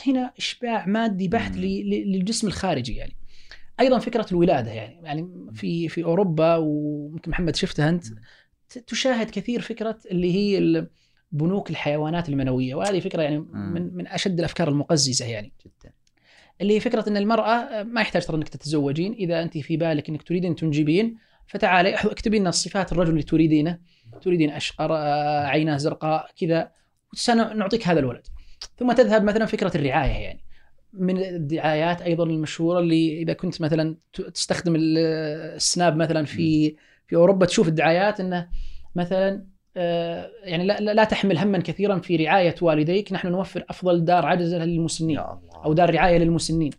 هنا إشباع مادي بحت للجسم الخارجي يعني. أيضا فكرة الولادة يعني. يعني في في أوروبا ويمكن محمد شفتها أنت. تشاهد كثير فكرة اللي هي بنوك الحيوانات المنوية وهذه فكرة يعني من من أشد الأفكار المقززة يعني. جدا. اللي هي فكرة إن المرأة ما يحتاج ترى إنك تتزوجين إذا انت في بالك إنك تريدين تنجبين فتعالي اكتبي لنا الصفات الرجل اللي تريدينه. تريدين أشقر آه، عيناه زرقاء كذا سنعطيك هذا الولد. ثم تذهب مثلا فكرة الرعاية يعني. من الدعايات أيضا المشهورة اللي إذا كنت مثلا تستخدم ال- السناب مثلا في في أوروبا تشوف الدعايات إنه مثلا آه، يعني لا, لا تحمل هما كثيرا في رعاية والديك نحن نوفر أفضل دار عجزه للمسنين أو دار رعاية للمسنين.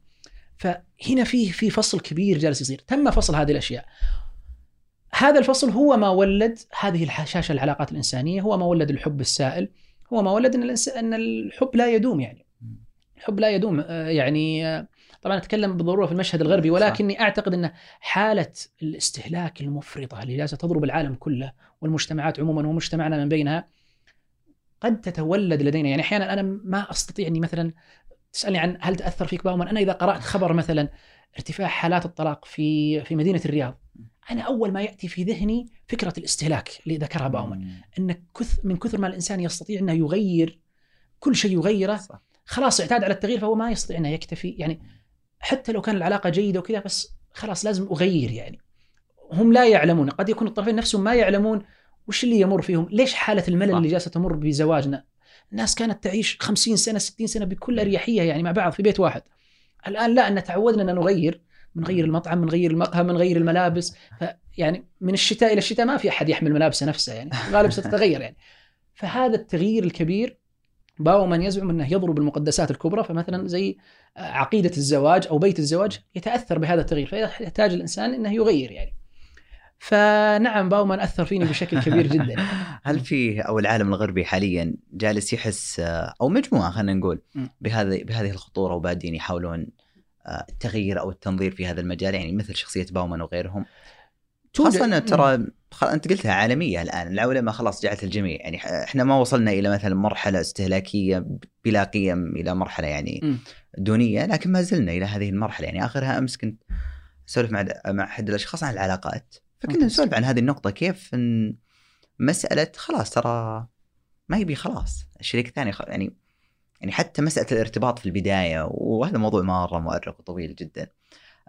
فهنا في في فصل كبير جالس يصير. تم فصل هذه الأشياء. هذا الفصل هو ما ولد هذه الحشاشة العلاقات الإنسانية هو ما ولد الحب السائل هو ما ولد إن الإنس... إن الحب لا يدوم يعني. الحب لا يدوم آه، يعني آه، طبعا أتكلم بالضروره في المشهد الغربي صح. ولكني أعتقد إن حالة الاستهلاك المفرطة اللي جالسه تضرب العالم كله والمجتمعات عموما ومجتمعنا من بينها قد تتولد لدينا يعني أحيانا أنا ما أستطيع إني مثلا تسألني عن هل تأثر فيك باومن أنا إذا قرأت خبر مثلا ارتفاع حالات الطلاق في في مدينة الرياض أنا أول ما يأتي في ذهني فكرة الاستهلاك اللي ذكرها باومن. إن كث من كثر ما الإنسان يستطيع إنه يغير كل شيء يغيره صح. خلاص اعتاد على التغيير فهو ما يستطيع إنه يكتفي يعني حتى لو كان العلاقة جيدة وكذا بس خلاص لازم أغير يعني. هم لا يعلمون قد يكون الطرفين نفسهم ما يعلمون وش اللي يمر فيهم. ليش حالة الملل. اللي جالسة تمر بزواجنا؟ الناس كانت تعيش 50 سنة 60 سنة بكل أريحية يعني مع بعض في بيت واحد. الآن لا إن تعودنا إن نغير بنغير المطعم بنغير المقهى بنغير الملابس. يعني من الشتاء إلى الشتاء ما في أحد يحمل ملابسه نفسه يعني غالبا ستتغير يعني. فهذا التغيير الكبير باومان يزعم أنه يضرب المقدسات الكبرى فمثلا زي عقيدة الزواج أو بيت الزواج يتأثر بهذا التغيير فيحتاج الإنسان أنه يغير يعني. فنعم باومان أثر فيني بشكل كبير جدا. هل في أو العالم الغربي حاليا جالس يحس أو مجموعة خلينا نقول بهذه بهذه الخطورة وبادين يحاولون التغيير أو التنظير في هذا المجال؟ يعني مثل شخصية باومان وغيرهم. خاصة ترى أنت قلتها عالمية الآن العولمه خلاص جعلت الجميع يعني إحنا ما وصلنا إلى مثلا مرحلة استهلاكية بلا قيم إلى مرحلة يعني دونية لكن ما زلنا إلى هذه المرحلة. يعني آخرها أمس كنت أسولف مع مع أحد الأشخاص عن العلاقات فكنا نسولف عن هذه النقطة كيف إن مسألة خلاص ترى ما يبي خلاص الشريك الثاني يعني يعني حتى مسألة الارتباط في البداية وهذا موضوع مرة مؤرق وطويل جدا.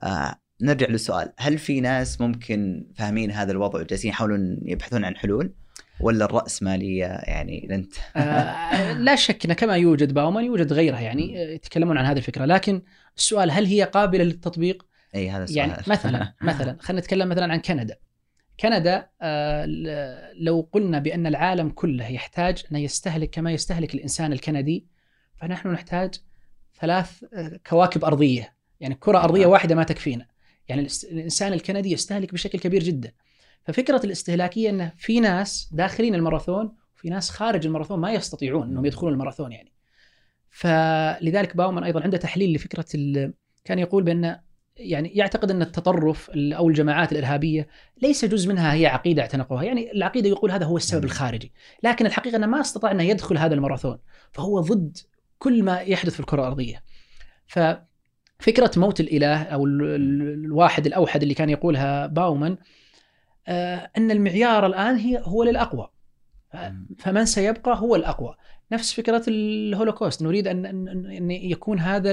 آه نرجع للسؤال. هل في ناس ممكن فاهمين هذا الوضع وجالسين يحاولون يبحثون عن حلول؟ ولا الرأسمالية يعني انت آه لا شك إنه كما يوجد باومان يوجد غيرها يعني يتكلمون عن هذه الفكرة. لكن السؤال هل هي قابلة للتطبيق؟ إي هذا السؤال. يعني مثلا مثلا خلينا نتكلم مثلا عن كندا. كندا آه لو قلنا بأن العالم كله يحتاج أن يستهلك كما يستهلك الإنسان الكندي فنحن نحتاج ثلاث كواكب أرضية. يعني كرة أرضية واحدة ما تكفينا. يعني الإنسان الكندي يستهلك بشكل كبير جدا. ففكرة الاستهلاكية إنه في ناس داخلين الماراثون وفي ناس خارج الماراثون ما يستطيعون إنهم يدخلون الماراثون يعني. فلذلك باومان أيضا عنده تحليل لفكرة كان يقول بأن يعني يعتقد أن التطرف أو الجماعات الإرهابية ليس جزء منها هي عقيدة اعتنقوها، يعني العقيدة يقول هذا هو السبب الخارجي، لكن الحقيقة أنه ما استطاع إنه يدخل هذا الماراثون، فهو ضد كل ما يحدث في الكرة الأرضية. ف فكرة موت الإله أو الواحد الأوحد اللي كان يقولها باومان آه، أن المعيار الآن هي هو للأقوى. فمن سيبقى هو الأقوى. نفس فكرة الهولوكوست. نريد ان ان يكون هذا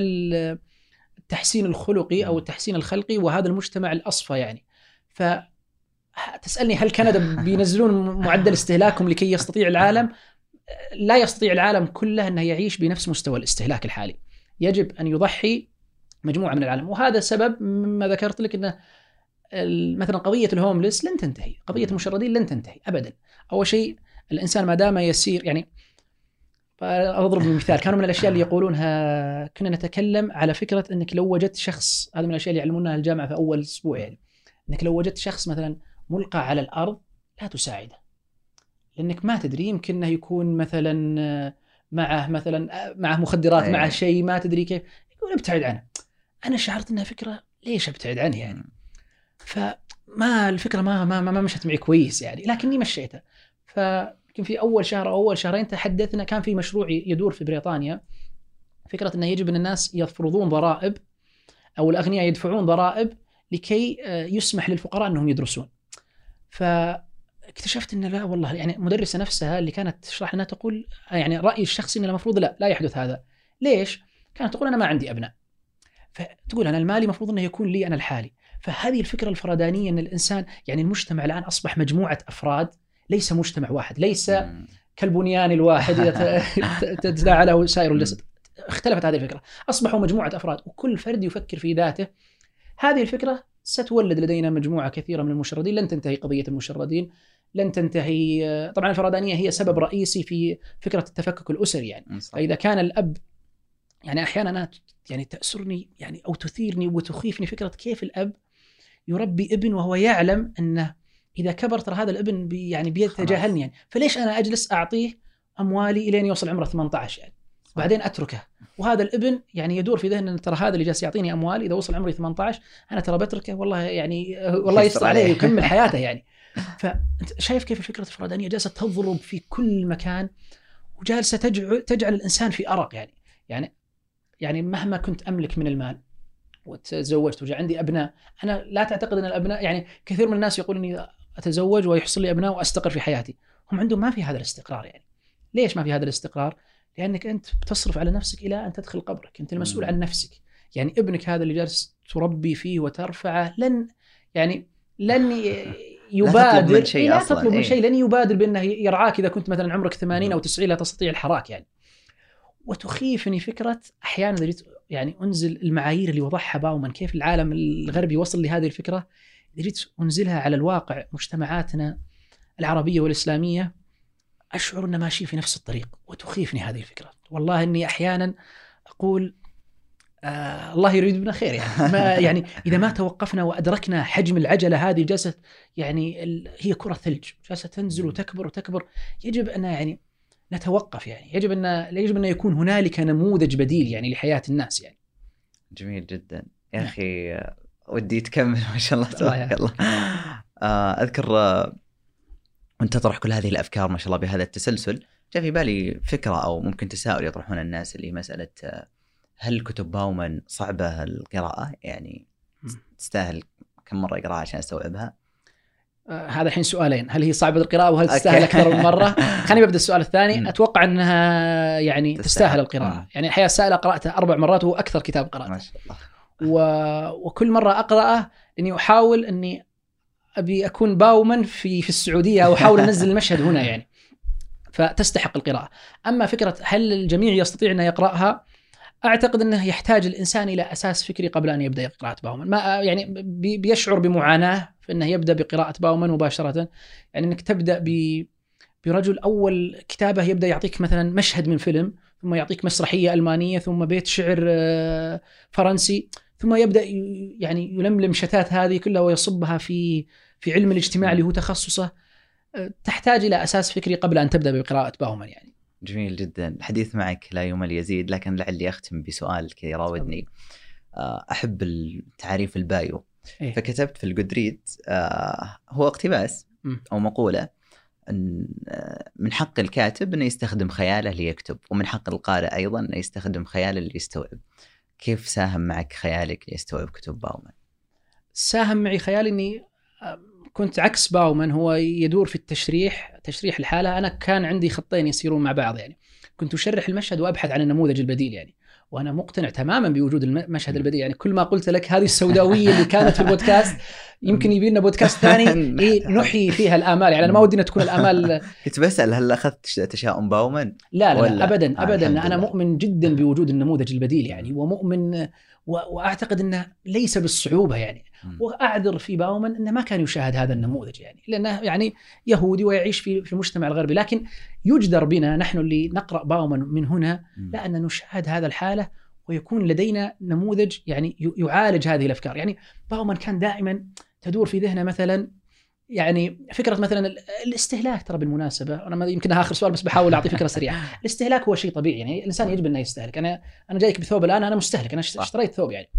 التحسين الخلقي أو التحسين الخلقي وهذا المجتمع الأصفى يعني. ف تسألني هل كندا بينزلون معدل استهلاكهم لكي يستطيع العالم؟ لا يستطيع العالم كله انه يعيش بنفس مستوى الاستهلاك الحالي. يجب أن يضحي مجموعة من العالم. وهذا سبب مما ذكرت لك إنه مثلا قضية الهوملس لن تنتهي، قضية المشردين لن تنتهي ابدا. أول شيء الإنسان ما دام يسير يعني أضرب مثال. كانوا من الأشياء اللي يقولونها كنا نتكلم على فكرة إنك لو وجدت شخص هذا من الأشياء اللي يعلمونها الجامعة في أول أسبوع يعني. إنك لو وجدت شخص مثلا ملقى على الأرض لا تساعده. لأنك ما تدري يمكن إنه يكون مثلا معه مثلا معه مخدرات معه شيء ما تدري كيف. يقول ابتعد عنه. أنا شعرت إنها فكرة ليش أبتعد عنها يعني فما الفكرة ما ما ما مشت معي كويس يعني لكني مشيتها فيمكن في أول شهر أو أول شهرين تحدثنا كان في مشروع يدور في بريطانيا فكرة إنه يجب أن الناس يفرضون ضرائب أو الأغنياء يدفعون ضرائب لكي آه، يسمح للفقراء إنهم يدرسون. فاكتشفت إن لا والله يعني المدرسة نفسها اللي كانت تشرح لنا تقول يعني رأيي الشخصي إن المفروض لا لا يحدث هذا. ليش؟ كانت تقول أنا ما عندي أبناء. فتقول أنا المالي المفروض إنه يكون لي أنا الحالي. فهذه الفكرة الفردانيه إن الإنسان يعني المجتمع الآن أصبح مجموعة أفراد ليس مجتمع واحد ليس كالبنيان الواحد إذا تتداعى له سائر الجسد. اختلفت هذه الفكرة. أصبحوا مجموعة أفراد وكل فرد يفكر في ذاته. هذه الفكرة ستولد لدينا مجموعة كثيرة من المشردين. لن تنتهي قضية المشردين. لن تنتهي طبعا الفردانيه هي سبب رئيسي في فكرة التفكك الأسري يعني. فإذا كان الأب يعني أحيانا أنا يعني تأسرني يعني أو تثيرني وتخيفني فكرة كيف الأب يربي ابن وهو يعلم أنه إذا كبر ترى هذا الابن بي يعني بيتجاهلني يعني. فليش أنا أجلس أعطيه أموالي إلين يوصل عمره 18 يعني؟ بعدين أتركه. وهذا الابن يعني يدور في ذهنه ترى هذا اللي جالس يعطيني اموال إذا وصل عمري 18 أنا ترى بتركه والله يعني والله يستر عليه ويكمل حياته يعني. فأنت شايف كيف الفكرة الفردانيه جالسة تضرب في كل مكان وجالسة تجعل تجعل الإنسان في أرق يعني. يعني يعني مهما كنت أملك من المال وتزوجت وجاء عندي أبناء أنا لا تعتقد أن الأبناء يعني كثير من الناس يقول إني أتزوج ويحصل لي أبناء وأستقر في حياتي. هم عندهم ما في هذا الاستقرار يعني. ليش ما في هذا الاستقرار؟ لأنك أنت بتصرف على نفسك إلى أن تدخل قبرك. أنت المسؤول عن نفسك. يعني ابنك هذا اللي جالس تربي فيه وترفعه لن يعني لن يبادر لا تطلب من شيء لا تطلب من إيه. شيء لن يبادر بأنه يرعاك إذا كنت مثلا عمرك 80 أو 90 لا تستطيع الحراك يعني. وتخيفني فكرة أحيانا يعني أنزل المعايير اللي وضعها باومان كيف العالم الغربي وصل لهذه الفكرة؟ جيت أنزلها على الواقع مجتمعاتنا العربية والإسلامية. أشعر أن ماشي في نفس الطريق وتخيفني هذه الفكرة. والله أني أحيانا أقول آه الله يريد بنا خير يعني. ما يعني إذا ما توقفنا وأدركنا حجم العجلة هذه جالسه يعني هي كرة ثلج. جالسه تنزل وتكبر وتكبر. يجب أن يعني نتوقف يعني. يجب ان يجب أن يكون هنالك نموذج بديل يعني لحياة الناس يعني. جميل جدا. يا نعم. أخي آه، ودي تكمل ما شاء الله تبارك الله. آه، أذكر آه، وانت تطرح كل هذه الأفكار ما شاء الله بهذا التسلسل. جاء في بالي فكرة أو ممكن تساؤل يطرحون الناس اللي مسألة آه، هل كتب باومن صعبة القراءة؟ يعني. تستاهل كم مرة اقراها عشان أستوعبها؟ آه هذا الحين سؤالين. هل هي صعبة القراءة وهل. تستاهل أكثر من مرة؟ خليني ببدا السؤال. الثاني. أتوقع أنها يعني تستاهل. تستاهل القراءة. مم. يعني الحقيقة السائلة قراته أربع مرات وهو أكثر كتاب ما قراته شاء الله. و... وكل مرة أقرأه إني أحاول إني أبي أكون باوما في في السعودية أو أحاول أنزل المشهد هنا يعني. فتستحق القراءة. أما فكرة هل الجميع يستطيع انه يقرأها؟ أعتقد إنه يحتاج الإنسان إلى أساس فكري قبل أن يبدأ قراءه باومن ما يعني بي- بيشعر بمعاناة في إنه يبدأ بقراءة باومن مباشرة. يعني إنك تبدأ ب برجل أول كتابه يبدأ يعطيك مثلا مشهد من فيلم ثم يعطيك مسرحية ألمانية ثم بيت شعر آه، فرنسي ثم يبدأ يعني يلملم شتات هذه كلها ويصبها في في علم الاجتماع اللي هو تخصصه. آه، تحتاج إلى أساس فكري قبل أن تبدأ بقراءة باومن يعني. جميل جدا الحديث معك لا يمل يزيد لكن لعلي أختم بسؤال كذا يراودني آه، أحب تعريف البايو إيه؟ فكتبت في الجودريد آه هو اقتباس مم. أو مقولة إن آه، من حق الكاتب إنه يستخدم خياله ليكتب ومن حق القارئ أيضا إنه يستخدم خياله ليستوعب كيف ساهم معك خيالك ليستوعب كتب باومان؟ ساهم معي خيال إني آه، كنت عكس باومان هو يدور في التشريح تشريح الحالة. أنا كان عندي خطين يسيرون مع بعض يعني. كنت أشرح المشهد وأبحث عن النموذج البديل يعني. وأنا مقتنع تماما بوجود المشهد البديل يعني. كل ما قلت لك هذه السوداوية اللي كانت في البودكاست يمكن يبي لنا بودكاست ثاني. إيه نحيي فيها الآمال يعني. أنا ما ودي تكون الآمال. كنت بسأل هل أخذت تشاؤم باومان؟ لا لا؟ لا ابدا آه، ابدا. أنا. مؤمن جدا بوجود النموذج البديل يعني. ومؤمن وأعتقد إنه ليس بالصعوبة يعني. وأعذر في باومن إنه ما كان يشاهد هذا النموذج يعني لأنه يعني يهودي ويعيش في في المجتمع الغربي لكن يجدر بنا نحن اللي نقرأ باومن من هنا. لا أن نشاهد هذا الحالة ويكون لدينا نموذج يعني يعالج هذه الأفكار يعني باومن كان دائما تدور في ذهنه مثلا يعني فكرة مثلا ال- الاستهلاك ترى بالمناسبة أنا يمكن آخر سؤال بس بحاول أعطي فكرة سريعة. الاستهلاك هو شيء طبيعي يعني الإنسان يجب انه يستهلك. أنا أنا جايك بثوب الآن أنا مستهلك أنا. اشتريت ثوب يعني.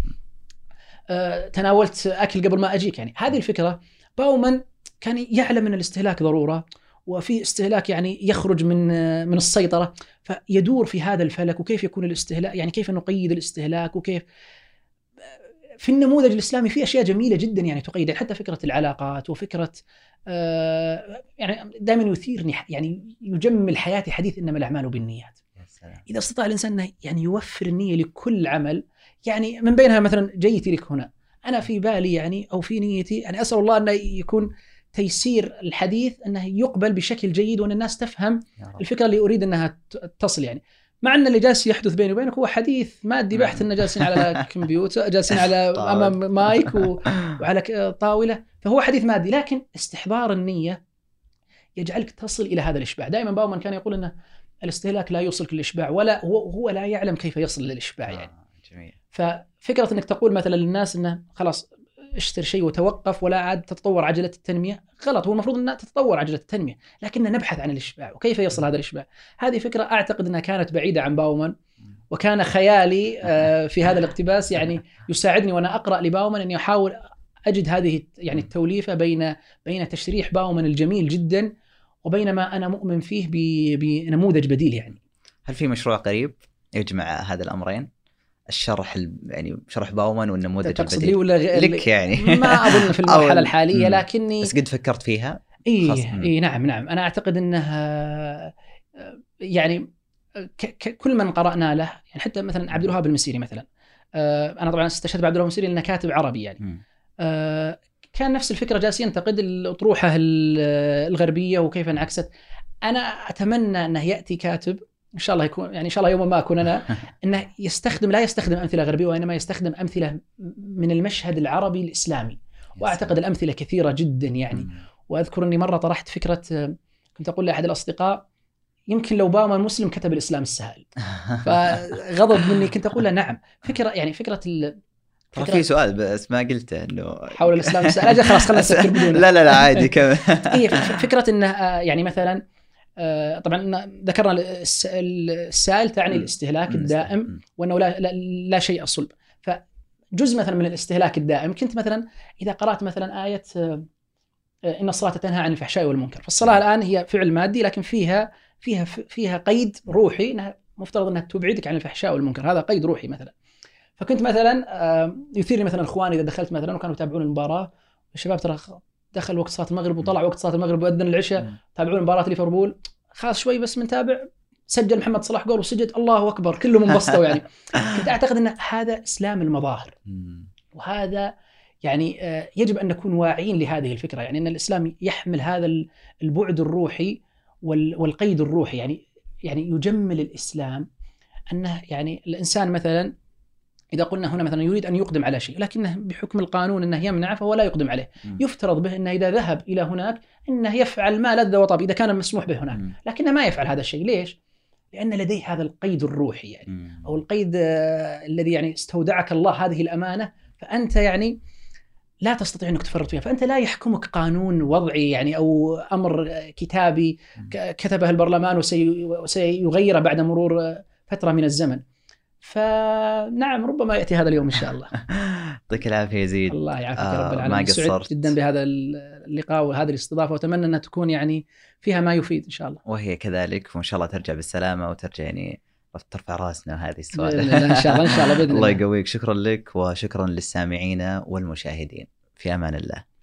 آه، تناولت أكل قبل ما أجيك يعني. هذه الفكرة باومان كان يعلم أن الاستهلاك ضرورة وفي استهلاك يعني يخرج من آه، من السيطرة فيدور في هذا الفلك وكيف يكون الاستهلاك يعني كيف نقيد الاستهلاك وكيف في النموذج الإسلامي في أشياء جميلة جدا يعني تقيد حتى فكرة العلاقات وفكرة آه، يعني دائما يثيرني يعني يجمل حياتي حديث إنما الأعمال بالنيات. إذا استطاع الإنسان إنه يعني يوفر النية لكل عمل يعني من بينها مثلا جيتي لك هنا أنا في بالي يعني أو في نيتي يعني أسأل الله إنه يكون تيسير الحديث إنه يقبل بشكل جيد وإن الناس تفهم الفكرة اللي أريد إنها تصل يعني. مع أن اللي جالس يحدث بيني وبينك هو حديث مادي بحت ان جالسين على كمبيوتر جالسين على. أمام مايك و... وعلى طاولة. فهو حديث مادي لكن استحضار النية يجعلك تصل إلى هذا الإشباع. دائما باومان كان يقول ان الاستهلاك لا يوصلك للإشباع ولا هو هو لا يعلم كيف يصل للإشباع يعني. آه، جميل. ففكرة إنك تقول مثلا للناس إنه خلاص اشتر شيء وتوقف ولا عاد تتطور عجلة التنمية. غلط هو المفروض ان تتطور عجلة التنمية لكن نبحث عن الإشباع وكيف يصل هذا الإشباع؟ هذه فكرة أعتقد إنها كانت بعيدة عن باومان وكان خيالي آه، في هذا الاقتباس يعني يساعدني وأنا أقرأ لباومان اني احاول أجد هذه يعني التوليفة بين بين تشريح باومان الجميل جدا وبين ما أنا مؤمن فيه بنموذج بديل يعني. هل في مشروع قريب يجمع هذا الأمرين؟ الشرح ال- يعني شرح باومان والنموذج تقصد البديل لي ولا غ... لك يعني ما أظن في المرحلة الحالية. لكني بس قد فكرت فيها؟ اي. اي نعم نعم أنا أعتقد إنها يعني ك ك كل من قرأنا له يعني حتى مثلا عبد الوهاب المسيري مثلا آه، أنا طبعا استشهدت بعبد الوهاب المسيري لأنه كاتب عربي يعني. آه، كان نفس الفكرة جالس ينتقد الأطروحة ال- الغربية وكيف انعكست أنا أتمنى أنه يأتي كاتب إن شاء الله يكون يعني إن شاء الله يوما ما أكون أنا إنه يستخدم لا يستخدم أمثلة غربية وإنما يستخدم أمثلة من المشهد العربي الإسلامي. وأعتقد الأمثلة كثيرة جدا يعني. وأذكر إني مرة طرحت فكرة كنت أقول لأحد الأصدقاء يمكن لو اوباما مسلم كتب الإسلام السهل. فغضب مني كنت أقول له نعم. فكره يعني فكرة ال... فكرة- في سؤال بس ما قلته إنه حول الإسلام السهل. خلاص خلينا نسكر بدونه لا لا لا عادي كمل. هي ف- فكرة إنه آه، يعني مثلا طبعا إن ذكرنا الس- السائل تعني. الاستهلاك. الدائم. وأنه لا, لا, لا شيء صلب فجزء مثلا من الاستهلاك الدائم كنت مثلا إذا قرأت مثلا آية آه، آه، إن الصلاة تنهى عن الفحشاء والمنكر فالصلاة الآن هي فعل مادي لكن فيها فيها فيها قيد روحي إنها مفترض إنها تبعدك عن الفحشاء والمنكر هذا قيد روحي مثلا فكنت مثلا آه، يثيرني مثلا إخواني إذا دخلت مثلا وكانوا يتابعون المباراة الشباب ترى دخل وقت صلاة المغرب وطلع وقت صلاة المغرب وأذن العشاء. تابعون مباراة ليفربول. خلاص شوي بس منتابع سجل محمد صلاح جول وسجد الله أكبر كلهم انبسطوا يعني. كنت أعتقد إن هذا إسلام المظاهر. وهذا يعني آه، يجب أن نكون واعيين لهذه الفكرة يعني إن الإسلام يحمل هذا ال- البعد الروحي وال- والقيد الروحي يعني يعني يجمل الإسلام. أنه يعني الإنسان مثلا إذا قلنا هنا مثلا يريد أن يقدم على شيء لكنه بحكم القانون إنه يمنع فهو لا يقدم عليه مم. يفترض به إنه إذا ذهب إلى هناك إنه يفعل ما لذ وطاب إذا كان مسموح به هناك مم. لكنه ما يفعل هذا الشيء ليش؟ لأن لديه هذا القيد الروحي يعني مم. أو القيد آه، الذي يعني استودعك الله هذه الأمانة فأنت يعني لا تستطيع أنك تفرط فيها، فأنت لا يحكمك قانون وضعي يعني أو أمر كتابي كتبه البرلمان وسي- وسيغيره بعد مرور آه، فترة من الزمن. فنعم ربما يأتي هذا اليوم إن شاء الله. يعطيك العافية يزيد الله يعافيك آه، رب العالمين. سعدت قصرت. جدا بهذا اللقاء وهذه الاستضافة وأتمنى أنها تكون يعني فيها ما يفيد إن شاء الله. وهي كذلك وإن شاء الله ترجع بالسلامة وترجع يعني ترفع راسنا هذه السؤال إن شاء الله إن شاء الله بإذن الله الله. يقويك شكرا لك وشكرا للسامعين والمشاهدين في أمان الله